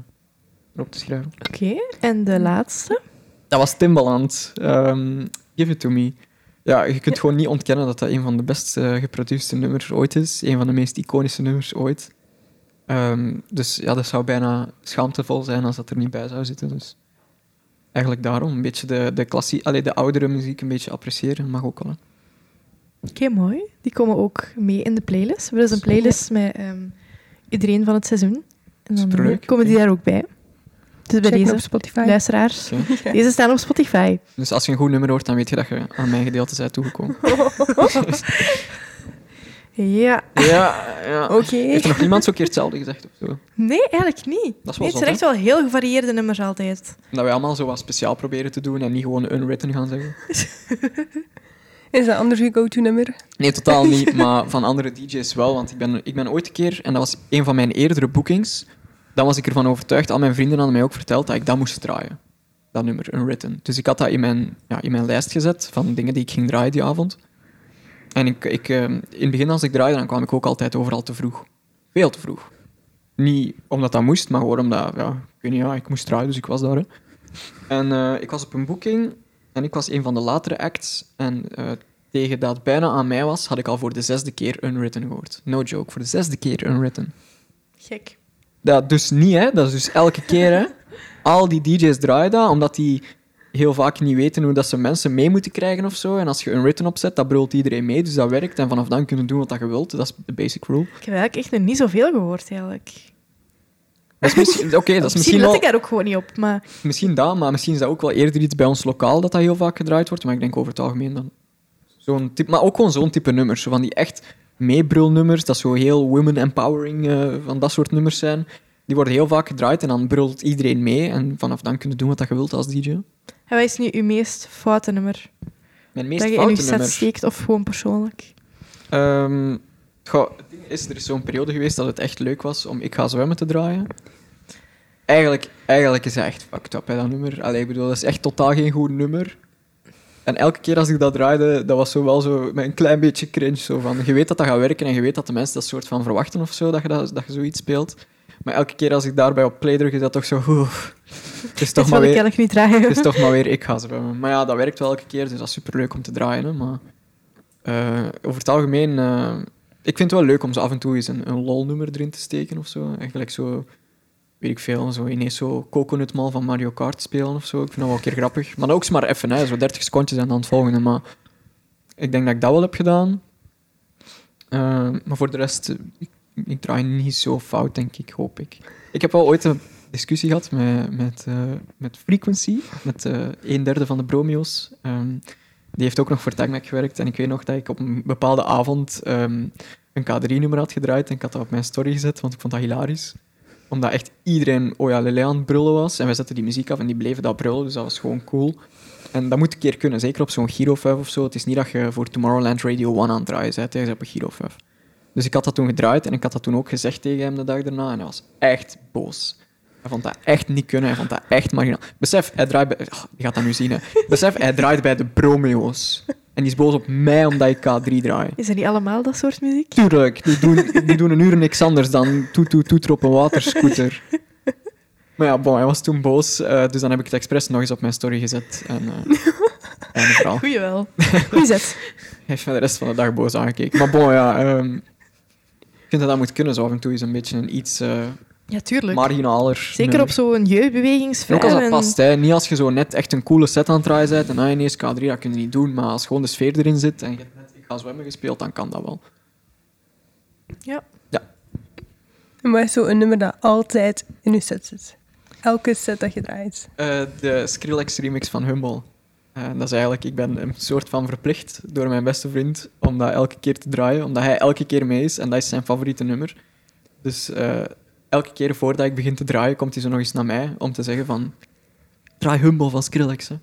erop te schrijven. Oké, en de laatste? Dat was Timbaland. ehm, Give It To Me. Ja, je kunt gewoon niet ontkennen dat dat een van de best eh, geproduceerde nummers ooit is. Een van de meest iconische nummers ooit. Ehm, dus ja, dat zou bijna schaamtevol zijn als dat er niet bij zou zitten. Dus eigenlijk daarom een beetje de, de, klassie, allee, de oudere muziek een beetje appreciëren. Mag ook wel. Oké, mooi. Die komen ook mee in de playlist. We hebben dus een playlist met ehm, iedereen van het seizoen. En dan Superleuk, komen die daar ook bij. Dus bij Check deze op Spotify. luisteraars. Deze staan op Spotify. Dus als je een goed nummer hoort, dan weet je dat je aan mijn gedeelte bent toegekomen. Ja. ja, ja. Oké. Heeft er nog niemand zo'n keer hetzelfde gezegd of zo? Nee, eigenlijk niet. Dat is wel Nee, het zijn echt wel heel gevarieerde nummers altijd. Dat wij allemaal zo wat speciaal proberen te doen en niet gewoon unwritten gaan zeggen. Is dat anders je go-to-nummer? Nee, totaal niet, maar van andere DJ's wel. Want ik ben, ik ben ooit een keer, en dat was een van mijn eerdere bookings, dan was ik ervan overtuigd, al mijn vrienden hadden mij ook verteld, dat ik dat moest draaien. Dat nummer, Unwritten. Dus ik had dat in mijn, ja, in mijn lijst gezet van dingen die ik ging draaien die avond. En ik, ik, eh, in het begin als ik draaide, dan kwam ik ook altijd overal te vroeg. Veel te vroeg. Niet omdat dat moest, maar gewoon omdat, ja, ik weet niet, ja, ik moest draaien, dus ik was daar. En eh, ik was op een boeking en ik was een van de latere acts. En eh, tegen dat het bijna aan mij was, had ik al voor de zesde keer Unwritten gehoord. No joke, voor de zesde keer Unwritten. Gek. Dat dus niet, hè. Dat is dus elke keer, hè. Al die DJ's draaien dat, omdat die heel vaak niet weten hoe dat ze mensen mee moeten krijgen of zo. En als je Unwritten opzet, dat brult iedereen mee, dus dat werkt. En vanaf dan kunnen doen wat je wilt. Dat is de basic rule. Ik heb eigenlijk echt nog niet zoveel gehoord, eigenlijk. Dat is misschien... Oké, dat is Misschien misschien let ik daar ook gewoon niet op, maar... Misschien dat, maar misschien is dat ook wel eerder iets bij ons lokaal dat dat heel vaak gedraaid wordt. Maar ik denk over het algemeen dan zo'n type... Maar ook gewoon zo'n type nummers. Zo van die echt meebrulnummers, dat zo heel women empowering eh, van dat soort nummers zijn. Die worden heel vaak gedraaid en dan brult iedereen mee. En vanaf dan kun je doen wat je wilt als DJ. En wat is nu uw meest foute nummer? Mijn meest dat je in uw foute set steekt, of gewoon persoonlijk? Ehm, goh, het ding is, er is zo'n periode geweest dat het echt leuk was om Ik ga zwemmen te draaien. Eigenlijk, eigenlijk is dat echt fucked up, hè, dat nummer. Allee, ik bedoel, dat is echt totaal geen goed nummer. En elke keer als ik dat draaide, dat was zo wel zo met een klein beetje cringe. Zo van, je weet dat dat gaat werken en je weet dat de mensen dat soort van verwachten of zo, dat je, dat, dat je zoiets speelt. Maar elke keer als ik daarbij op play druk, is dat toch zo... oeh, het is toch maar ik weer... eigenlijk niet draaien. Het is toch maar weer ik ga zwemmen. Maar ja, dat werkt wel elke keer, dus dat is superleuk om te draaien. Hè, maar eh, over het algemeen, eh, ik vind het wel leuk om zo af en toe eens een, een lol-nummer erin te steken of zo. Eigenlijk zo, weet ik veel, zo ineens zo Coconut Mall van Mario Kart spelen of zo. Ik vind dat wel een keer grappig. Maar ook maar even, hè, zo 30 secondjes en dan het volgende. Maar ik denk dat ik dat wel heb gedaan. Eh, maar voor de rest, ik, ik draai niet zo fout, denk ik, hoop ik. Ik heb wel ooit een discussie gehad met, met, eh, met Frequency, met eh een derde van de Bromeo's. Ehm, die heeft ook nog voor TagMac gewerkt. En ik weet nog dat ik op een bepaalde avond ehm, een K3-nummer had gedraaid. En ik had dat op mijn story gezet, want ik vond dat hilarisch. Omdat echt iedereen Oja Lele aan het brullen was. En wij zetten die muziek af en die bleven dat brullen, dus dat was gewoon cool. En dat moet een keer kunnen, zeker op zo'n Giro 5 of zo. Het is niet dat je voor Tomorrowland Radio 1 aan het draaien bent, op een Giro 5. Dus ik had dat toen gedraaid en ik had dat toen ook gezegd tegen hem de dag daarna. En hij was echt boos. Hij vond dat echt niet kunnen, hij vond dat echt marginaal. Besef, hij draait bij... Oh, je gaat dat nu zien, hè. Besef, hij draait bij de Bromeo's. En die is boos op mij omdat ik K3 draai. Is dat niet allemaal dat soort muziek? Tuurlijk, die doen, die doen een uur niks anders dan toet toet toeter op een waterscooter. Maar ja, bon, hij was toen boos, eh, dus dan heb ik het expres nog eens op mijn story gezet. En, einde verhaal. Goeie wel. Goeie zet. Hij heeft mij de rest van de dag boos aangekeken. Maar bon, ja, ehm, ik vind dat dat moet kunnen, zo af en toe is een beetje een iets eh, Ja, tuurlijk. marginaler Zeker nummer. op zo'n En jeugdbewegingsvrij. ook als dat en- past, hè. niet als je zo net echt een coole set aan het draaien bent en ah, ineens K3, dat kun je niet doen, maar als gewoon de sfeer erin zit en je hebt net Ik ga zwemmen gespeeld, dan kan dat wel. Ja. En wat is zo een nummer dat altijd in je set zit? Elke set dat je draait. Eh, de Skrillex remix van Humble. Eh, dat is eigenlijk, ik ben een soort van verplicht door mijn beste vriend om dat elke keer te draaien, omdat hij elke keer mee is en dat is zijn favoriete nummer. Dus eh, elke keer voordat ik begin te draaien, komt hij zo nog eens naar mij om te zeggen van draai Humble van Skrillex. Hè.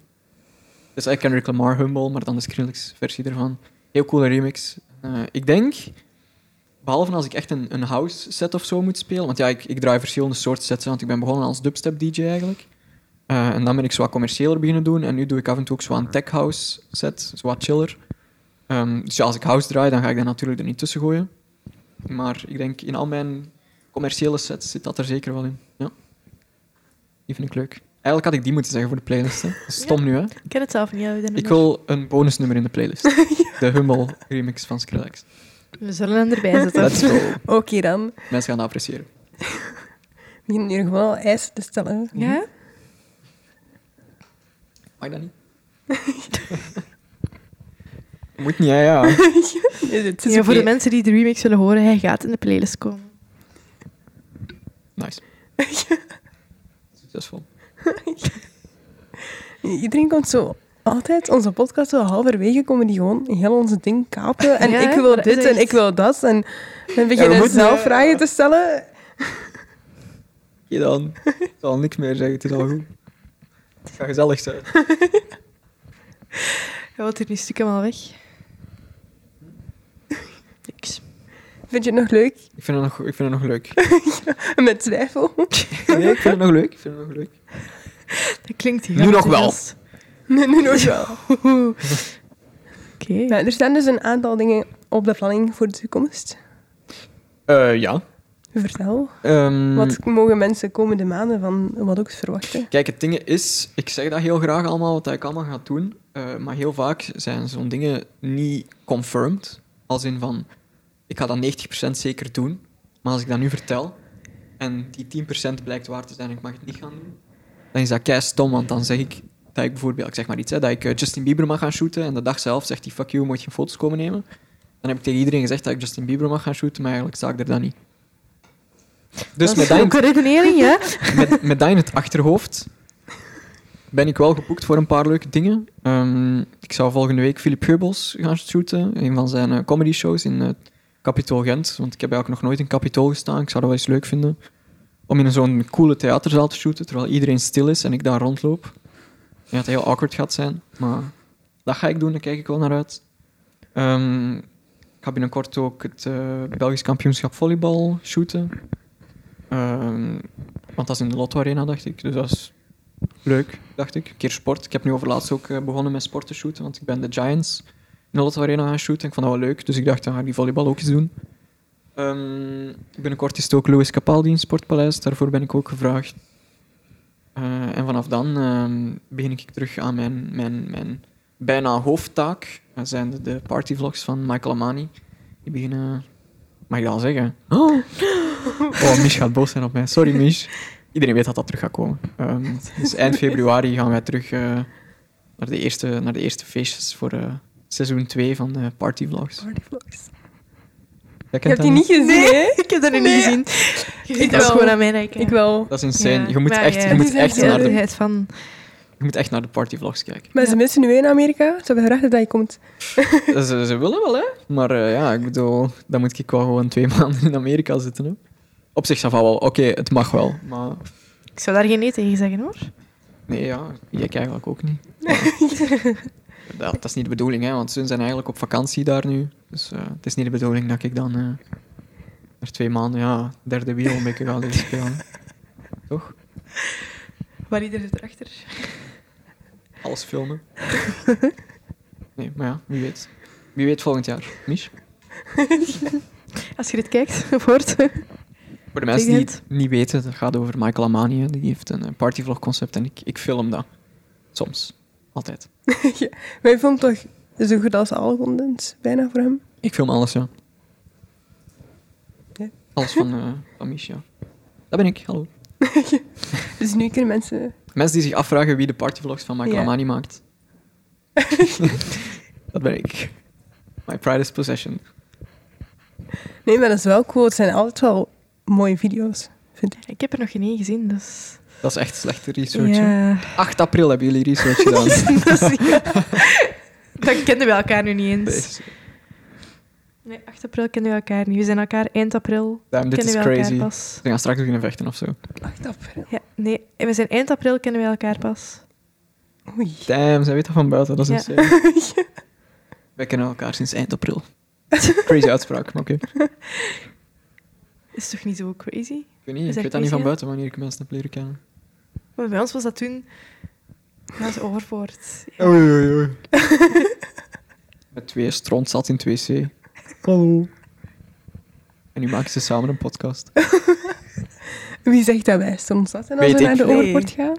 Dus ik Kendrick Lamar Humble, maar dan de Skrillex versie ervan. Heel coole remix. Eh, ik denk, behalve als ik echt een, een house set of zo moet spelen, want ja, ik, ik draai verschillende soorten sets, want ik ben begonnen als dubstep DJ eigenlijk. Eh, en dan ben ik zo wat commerciëler beginnen doen. En nu doe ik af en toe ook zo tech house set, zo wat chiller. Ehm, dus ja, als ik house draai, dan ga ik dat natuurlijk er niet tussen gooien. Maar ik denk in al mijn commerciële sets zit dat er zeker wel in. Ja. Die vind ik leuk. Eigenlijk had ik die moeten zeggen voor de playlist. Hè. Dat is stom nu, hè. Ik ken het zelf niet. Ik nummer. wil een bonusnummer in de playlist. De Hummel remix van Skrillex. We zullen hem erbij zetten. Let's go. Oké dan. Mensen gaan dat appreciëren. We beginnen hier gewoon al eisen te stellen. Ja? Mag dat niet? Moet niet, hè, ja. Nee, is ja, voor de mensen die de remix willen horen, hij gaat in de playlist komen. Nice. Succesvol. Iedereen komt zo altijd, onze podcast, zo halverwege komen die gewoon heel onze ding kapen. En Ja, ik wil dit en ik wil dat. En dan beginnen moeten, zelf hè. vragen te stellen. Je dan. Ik zal niks meer zeggen, het is al goed. Het gaat gezellig zijn. Hij wil hier nu stukken al weg. Niks. Vind je het nog leuk? Ik vind het nog, ik vind het nog leuk. Met twijfel. Nee, ik vind het nog leuk. Ik vind het nog leuk. Dat klinkt hier Nu nog wel. Nee, nu nog wel. Oké. Er staan dus een aantal dingen op de planning voor de toekomst. Eh, ja. Vertel. Ehm, Wat mogen mensen komende maanden van wat ook verwachten? Kijk, het ding is, ik zeg dat heel graag allemaal, wat ik allemaal ga doen. eh, maar heel vaak zijn zo'n dingen niet confirmed. Als in van, ik ga dat 90% zeker doen. Maar als ik dat nu vertel, en die 10% blijkt waar te zijn en ik mag het niet gaan doen, dan is dat kei stom, want dan zeg ik dat ik bijvoorbeeld, ik zeg maar iets, hè, dat ik eh, Justin Bieber mag gaan shooten en de dag zelf zegt hij, fuck you, moet je geen foto's komen nemen. Dan heb ik tegen iedereen gezegd dat ik Justin Bieber mag gaan shooten, maar eigenlijk sta ik er dan niet. Dus dat met dat in- redenering, ja? met, met dat in het achterhoofd ben ik wel geboekt voor een paar leuke dingen. Ehm, ik zou volgende week Philip Geubels gaan shooten. Een van zijn eh, comedy shows in het Capitool Gent. Want ik heb eigenlijk nog nooit in Capitool gestaan. Ik zou dat wel eens leuk vinden. Om in zo'n coole theaterzaal te shooten, terwijl iedereen stil is en ik daar rondloop. Ja, het heel awkward gaat zijn. Maar dat ga ik doen, daar kijk ik wel naar uit. Ehm, ik ga binnenkort ook het eh, Belgisch kampioenschap volleybal shooten. Ehm, want dat is in de Lotto Arena, dacht ik. Dus dat is leuk, dacht ik. Een keer sport. Ik heb nu overlaatst ook eh, begonnen met sport te shooten, want ik ben de Giants de Lotto Arena gaan shooten. Ik vond dat wel leuk, dus ik dacht, dan ga ik die volleybal ook eens doen. Ehm, binnenkort is het ook Louis Capaldi in Sportpaleis. Daarvoor ben ik ook gevraagd. Eh, en vanaf dan ehm, begin ik terug aan mijn, mijn, mijn bijna hoofdtaak. Dat zijn de, de partyvlogs van Michael Amani. Die beginnen... Mag ik dat al zeggen? Oh, oh Mich gaat boos zijn op mij. Sorry, Mich. Iedereen weet dat dat terug gaat komen. Ehm, dus eind februari gaan wij terug eh, naar, de eerste, naar de eerste feestjes voor eh, seizoen 2 van de partyvlogs. Partyvlogs. Jij Je hebt die niet gezien, hè? Ik heb dat Nee. niet gezien. Je ziet dat wel. gewoon aan mij kijken. Ik wel. Dat is insane. Ja. Je, moet Maar echt, ja, je, moet echt naar de, van... je moet echt naar de partyvlogs kijken. Maar Ja. ze missen nu in Amerika. Ze hebben gevraagd dat je komt. ze, ze willen wel, hè. Maar eh, ja, ik bedoel, dan moet ik wel gewoon twee maanden in Amerika zitten, hè. Op zich, va wel. Oké, het mag wel. Maar Ik zou daar geen nee tegen zeggen, hoor. nee, ja, ik eigenlijk ook niet. Maar dat, dat is niet de bedoeling, hè. Want ze zijn eigenlijk op vakantie daar nu. Dus eh, het is niet de bedoeling dat ik dan... eh er twee maanden, ja, derde wiel een beetje ga leren spelen. Toch? Waar iedereen zit erachter. Alles filmen. Nee, maar ja, wie weet. Wie weet volgend jaar. Mich? Als je dit kijkt, of hoort. Voor de mensen die het niet weten, dat gaat over Michael Amani. Die heeft een eh, partyvlog concept en ik, ik film dat. Soms. Altijd. Maar je toch zo goed als alle content bijna voor hem? Ik film alles, ja. Ja. Alles van, eh van ja. Dat ben ik, hallo. Dus nu kunnen mensen... Mensen die zich afvragen wie de partyvlogs van Michael Ja. Amani maakt. dat ben ik. My pride is possession. Nee, maar dat is wel cool. Het zijn altijd wel mooie video's, vind ik. Ik heb er nog geen één gezien, dus... Dat is echt slechte research. hè. Ja. 8 april hebben jullie research gedaan. dat is- ja. Dan kennen we elkaar nu niet eens. Nee, 8 april kennen we elkaar niet. We zijn elkaar eind april. Damn, dit is kennen we elkaar crazy. pas. We gaan straks beginnen vechten of zo. 8 april. Ja, nee, en we zijn eind april kennen we elkaar pas. Oei. Damn, zij weet dat van buiten. Dat is Ja. insane. Wij kennen elkaar sinds eind april. Crazy uitspraak, maar oké. Is toch niet zo crazy? Ik weet niet, Is ik dat weet dat niet van buiten wanneer ik mensen heb leren kennen. Maar bij ons was dat toen... Dat was overpoort. Oei, oei, oei. Met twee stront zat in 2C. Hallo. En nu maken ze samen een podcast. Wie zegt dat wij soms dat? En als Weet we naar de Nee. overport gaan?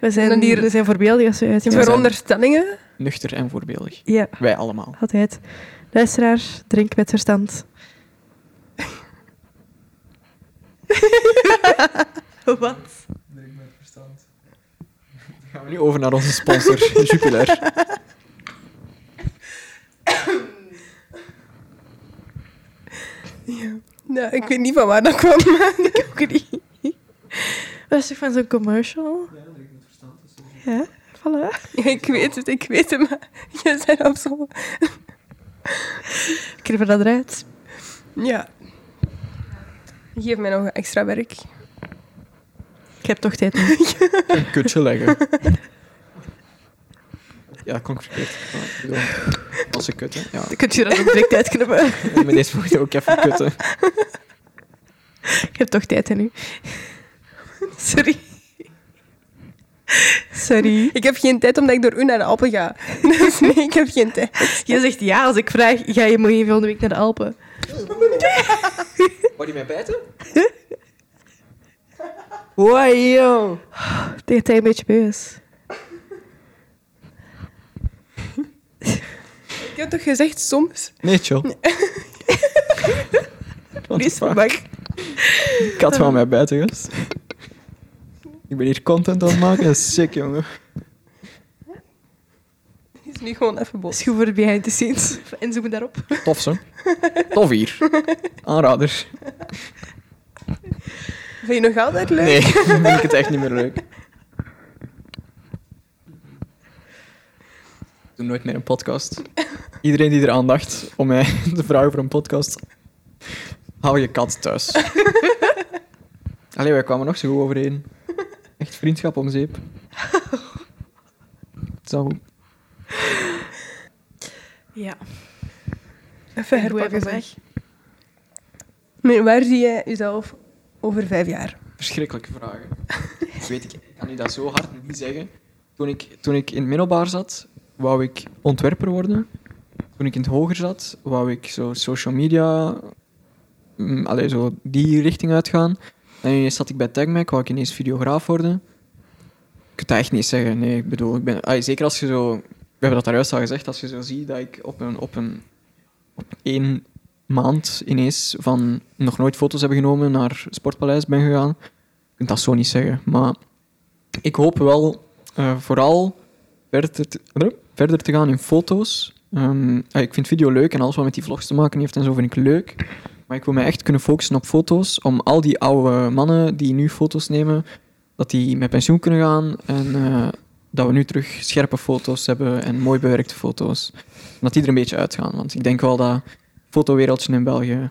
We zijn, hier- we zijn voorbeeldig als we uitgaan. zijn- Veronderstellingen. Nuchter en voorbeeldig. Ja, Wij allemaal. altijd. Luisteraar, drink met verstand. Wat? Dan gaan we nu over naar onze sponsor, Jupiler. Nou, ik weet niet van waar dat kwam. maar- Ook niet. Dat is toch van zo'n commercial? Ja, voilà. Ja, ik weet het, ik weet het, maar je bent op zo... Knippen dat eruit. Ja. Geef mij nog extra werk. Ik heb toch tijd nu. Een kutje leggen. Ja, bedoel, Als een kut, hè. Ja. Dan kun je dat ook direct uitknippen. En met deze moet je ook even kutten. Ik heb toch tijd hè, nu. Sorry. Sorry. Ik heb geen tijd omdat ik door u naar de Alpen ga. Dus nee, ik heb geen tijd. Je zegt ja als ik vraag, ga je morgen volgende week naar de Alpen? Wou die mij bijten? Wow, yo. Ik denk dat hij een beetje is. Ik heb toch gezegd soms? Nee, Lies van fuck? bak. Ik had van mij buiten, gast. Ik ben hier content aan het maken. Dat is sick, jongen. Is nu gewoon even boos. is goed voor de behind the scenes. Inzoomen daarop. Tof, zo. Tof hier. Aanrader. Vind je nog altijd leuk? Nee, dan vind ik het echt niet meer leuk. Ik doe nooit meer een podcast. Iedereen die eraan dacht om mij te vragen voor een podcast, hou je kat thuis. Allee, wij kwamen nog zo goed overeen. Echt vriendschap om zeep. Zo. Ja. Even herpakken zeg. Maar waar zie jij jezelf over vijf jaar? Verschrikkelijke vragen. Ik weet, ik kan u dat zo hard niet zeggen. Toen ik, toen ik in het middelbaar zat, wou ik ontwerper worden. Toen ik in het hoger zat, wou ik zo social media, mm, allee, zo die richting uitgaan. En ineens zat ik bij TechMac, wou ik ineens videograaf worden. Ik kan dat echt niet zeggen. Nee, ik bedoel, ik ben, allee, zeker als je zo... We hebben dat daarjuist al gezegd, als je zo ziet dat ik op een, op een op één maand ineens van nog nooit foto's hebben genomen naar Sportpaleis ben gegaan. Ik kan dat zo niet zeggen. Maar ik hoop wel eh, vooral verder te, eh, verder te gaan in foto's. Ehm, ah, ik vind video leuk en alles wat met die vlogs te maken heeft en zo vind ik leuk. Maar ik wil mij echt kunnen focussen op foto's. Om al die oude mannen die nu foto's nemen, dat die met pensioen kunnen gaan. En eh, dat we nu terug scherpe foto's hebben en mooi bewerkte foto's. Dat die er een beetje uitgaan. Want ik denk wel dat fotowereldje in België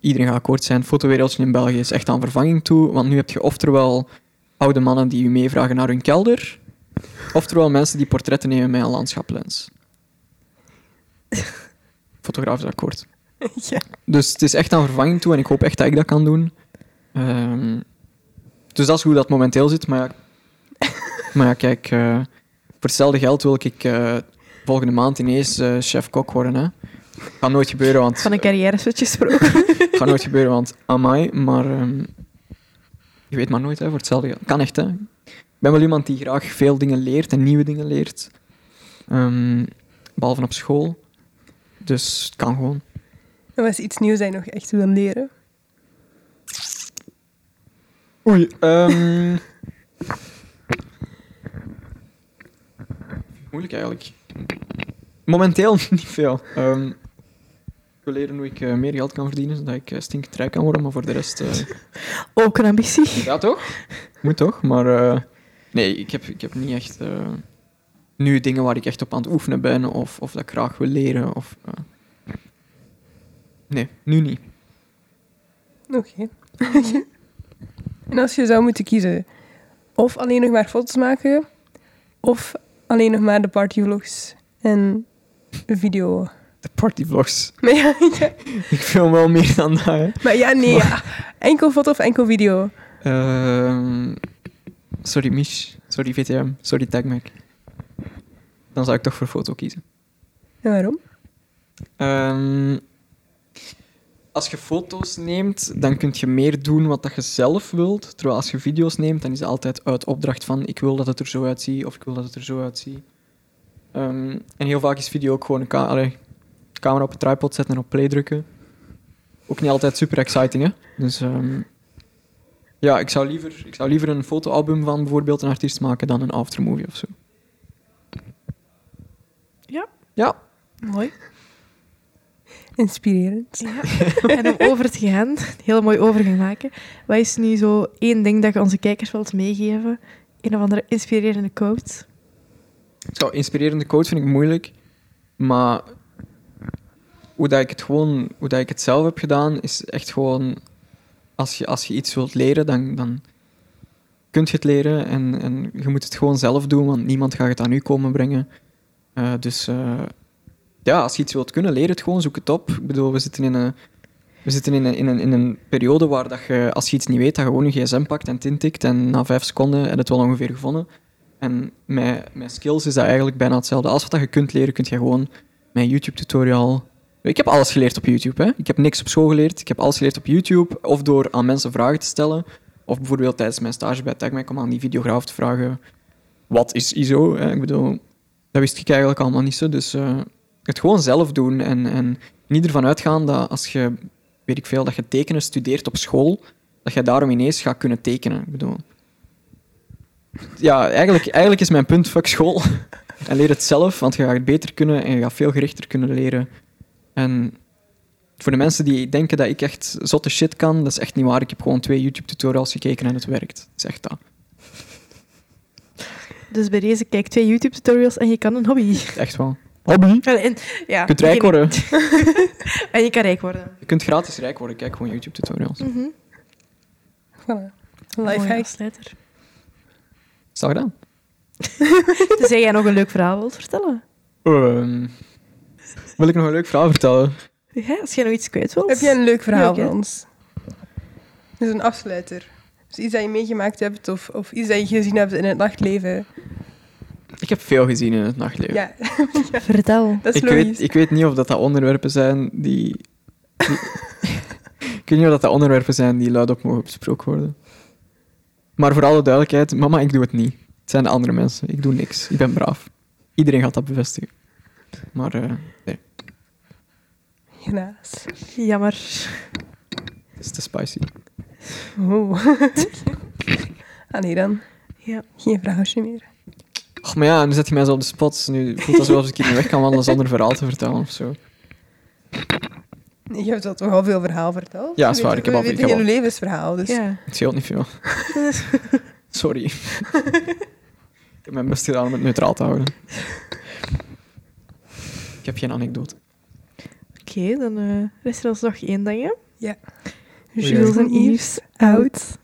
iedereen gaat akkoord zijn. Fotowereldje in België is echt aan vervanging toe. Want nu heb je oftewel oude mannen die u meevragen naar hun kelder. Oftewel mensen die portretten nemen met een landschaplens. Fotograaf is akkoord. ja. Dus het is echt aan vervanging toe en ik hoop echt dat ik dat kan doen. Ehm, dus dat is hoe dat momenteel zit. Maar ja, maar ja kijk, eh, voor hetzelfde geld wil ik eh, volgende maand ineens eh, chef-kok worden. Hè. Gaat nooit gebeuren, want Van een carrière switch gesproken. gaat nooit gebeuren, want amai, maar ehm, je weet maar nooit hè, voor hetzelfde geld. Kan echt, hè. Ik ben wel iemand die graag veel dingen leert en nieuwe dingen leert. Ehm, behalve op school. Dus het kan gewoon. En wat is iets nieuws dat je nog echt wil leren? Oei. ehm. Moeilijk eigenlijk. Momenteel niet veel. Ehm, ik wil leren hoe ik eh, meer geld kan verdienen, zodat ik uh, stinkend rijk kan worden, maar voor de rest... eh, Ook een ambitie. Ja, toch? Moet toch, maar... eh, nee, ik heb, ik heb niet echt... eh, nu dingen waar ik echt op aan het oefenen ben, of, of dat ik graag wil leren, of... Nee, nu niet. Oké. en als je zou moeten kiezen, of alleen nog maar foto's maken, of alleen nog maar de partyvlogs en video. De partyvlogs. Maar ja, ja. Ik film wel meer dan dat, hè. Maar ja nee, ja. enkel foto of enkel video? Ehm, sorry, Mich. Sorry, VTM. Sorry, TagMac. Dan zou ik toch voor foto kiezen. En waarom? Ehm, als je foto's neemt, dan kun je meer doen wat dat je zelf wilt. Terwijl als je video's neemt, dan is het altijd uit opdracht van ik wil dat het er zo uitziet of ik wil dat het er zo uitziet. Ehm, en heel vaak is video ook gewoon een ka allee, camera op een tripod zetten en op play drukken. Ook niet altijd super exciting, hè? Dus ehm, ja, ik zou, liever, ik zou liever een fotoalbum van bijvoorbeeld een artiest maken dan een aftermovie of zo. Ja. Ja, Mooi. Inspirerend. Ja. en om over te gaan, heel mooi overgang maken. Wat is nu zo één ding dat je onze kijkers wilt meegeven? Een of andere inspirerende quote? Zo, inspirerende quote vind ik moeilijk. Maar hoe dat ik het gewoon, hoe dat ik het zelf heb gedaan, is echt gewoon als je, als je iets wilt leren, dan, dan kun je het leren en, en je moet het gewoon zelf doen, want niemand gaat het aan u komen brengen. Eh, dus eh, ja, als je iets wilt kunnen, leer het gewoon, zoek het op. Ik bedoel, we zitten in een, we zitten in een, in een, in een periode waar dat je, als je iets niet weet, dat je gewoon je gsm pakt en het intikt en na vijf seconden heb je het wel ongeveer gevonden. En met, met skills is dat eigenlijk bijna hetzelfde. Alles wat je kunt leren, kun je gewoon een YouTube-tutorial... Ik heb alles geleerd op YouTube. Hè. Ik heb niks op school geleerd. Ik heb alles geleerd op YouTube. Of door aan mensen vragen te stellen. Of bijvoorbeeld tijdens mijn stage bij TechMac om aan die videograaf te vragen... Wat is ISO? Hè? Ik bedoel, dat wist ik eigenlijk allemaal niet zo. Dus eh, het gewoon zelf doen. En, en niet ervan uitgaan dat als je, weet ik veel, dat je tekenen studeert op school, dat je daarom ineens gaat kunnen tekenen. Ik bedoel... Ja, eigenlijk, eigenlijk is mijn punt, fuck school. En leer het zelf, want je gaat het beter kunnen en je gaat veel gerichter kunnen leren. En voor de mensen die denken dat ik echt zotte shit kan, dat is echt niet waar. Ik heb gewoon twee YouTube-tutorials gekeken en het werkt. Het is echt dat. Dus bij deze kijk twee YouTube-tutorials en je kan een hobby. Echt wel. Hobby. En, ja, Je kunt rijk worden. En je kan rijk worden. Je kunt gratis rijk worden. Kijk gewoon YouTube-tutorials. Mhm. Voilà. Mooie Lifehack. afsluiter. Is dat gedaan? Dus jij nog een leuk verhaal wilt vertellen? Ehm, wil ik nog een leuk verhaal vertellen? Ja, als jij nog iets kwijt wilt. Heb jij een leuk verhaal voor ons? Dus een afsluiter. Dus iets dat je meegemaakt hebt of, of iets dat je gezien hebt in het nachtleven. Ik heb veel gezien in het nachtleven. Ja, Vertel. dat is ik, logisch. weet, ik weet niet of dat, dat onderwerpen zijn die... die- ik weet niet of dat, dat onderwerpen zijn die luid op mogen besproken worden. Maar voor alle duidelijkheid, mama, ik doe het niet. Het zijn de andere mensen. Ik doe niks. Ik ben braaf. Iedereen gaat dat bevestigen. Maar eh, nee, Helaas. Jammer. het is te spicy. Oh. ah nee dan. Ja. Geen verhaaltje meer. Och, maar ja, nu zet je mij zo op de spot. Nu voelt het alsof ik hier niet weg kan wandelen zonder verhaal te vertellen of zo. Nee, Je hebt al toch al veel verhaal verteld. Ja, is waar. Ik heb al- ik heb al- levensverhaal. Dus Ja. Het scheelt niet veel. Sorry. ik heb mijn best gedaan om het neutraal te houden. Ik heb geen anekdote. Oké, dan eh rest er ons nog één ding. hè. Ja. Jules en Yves, out.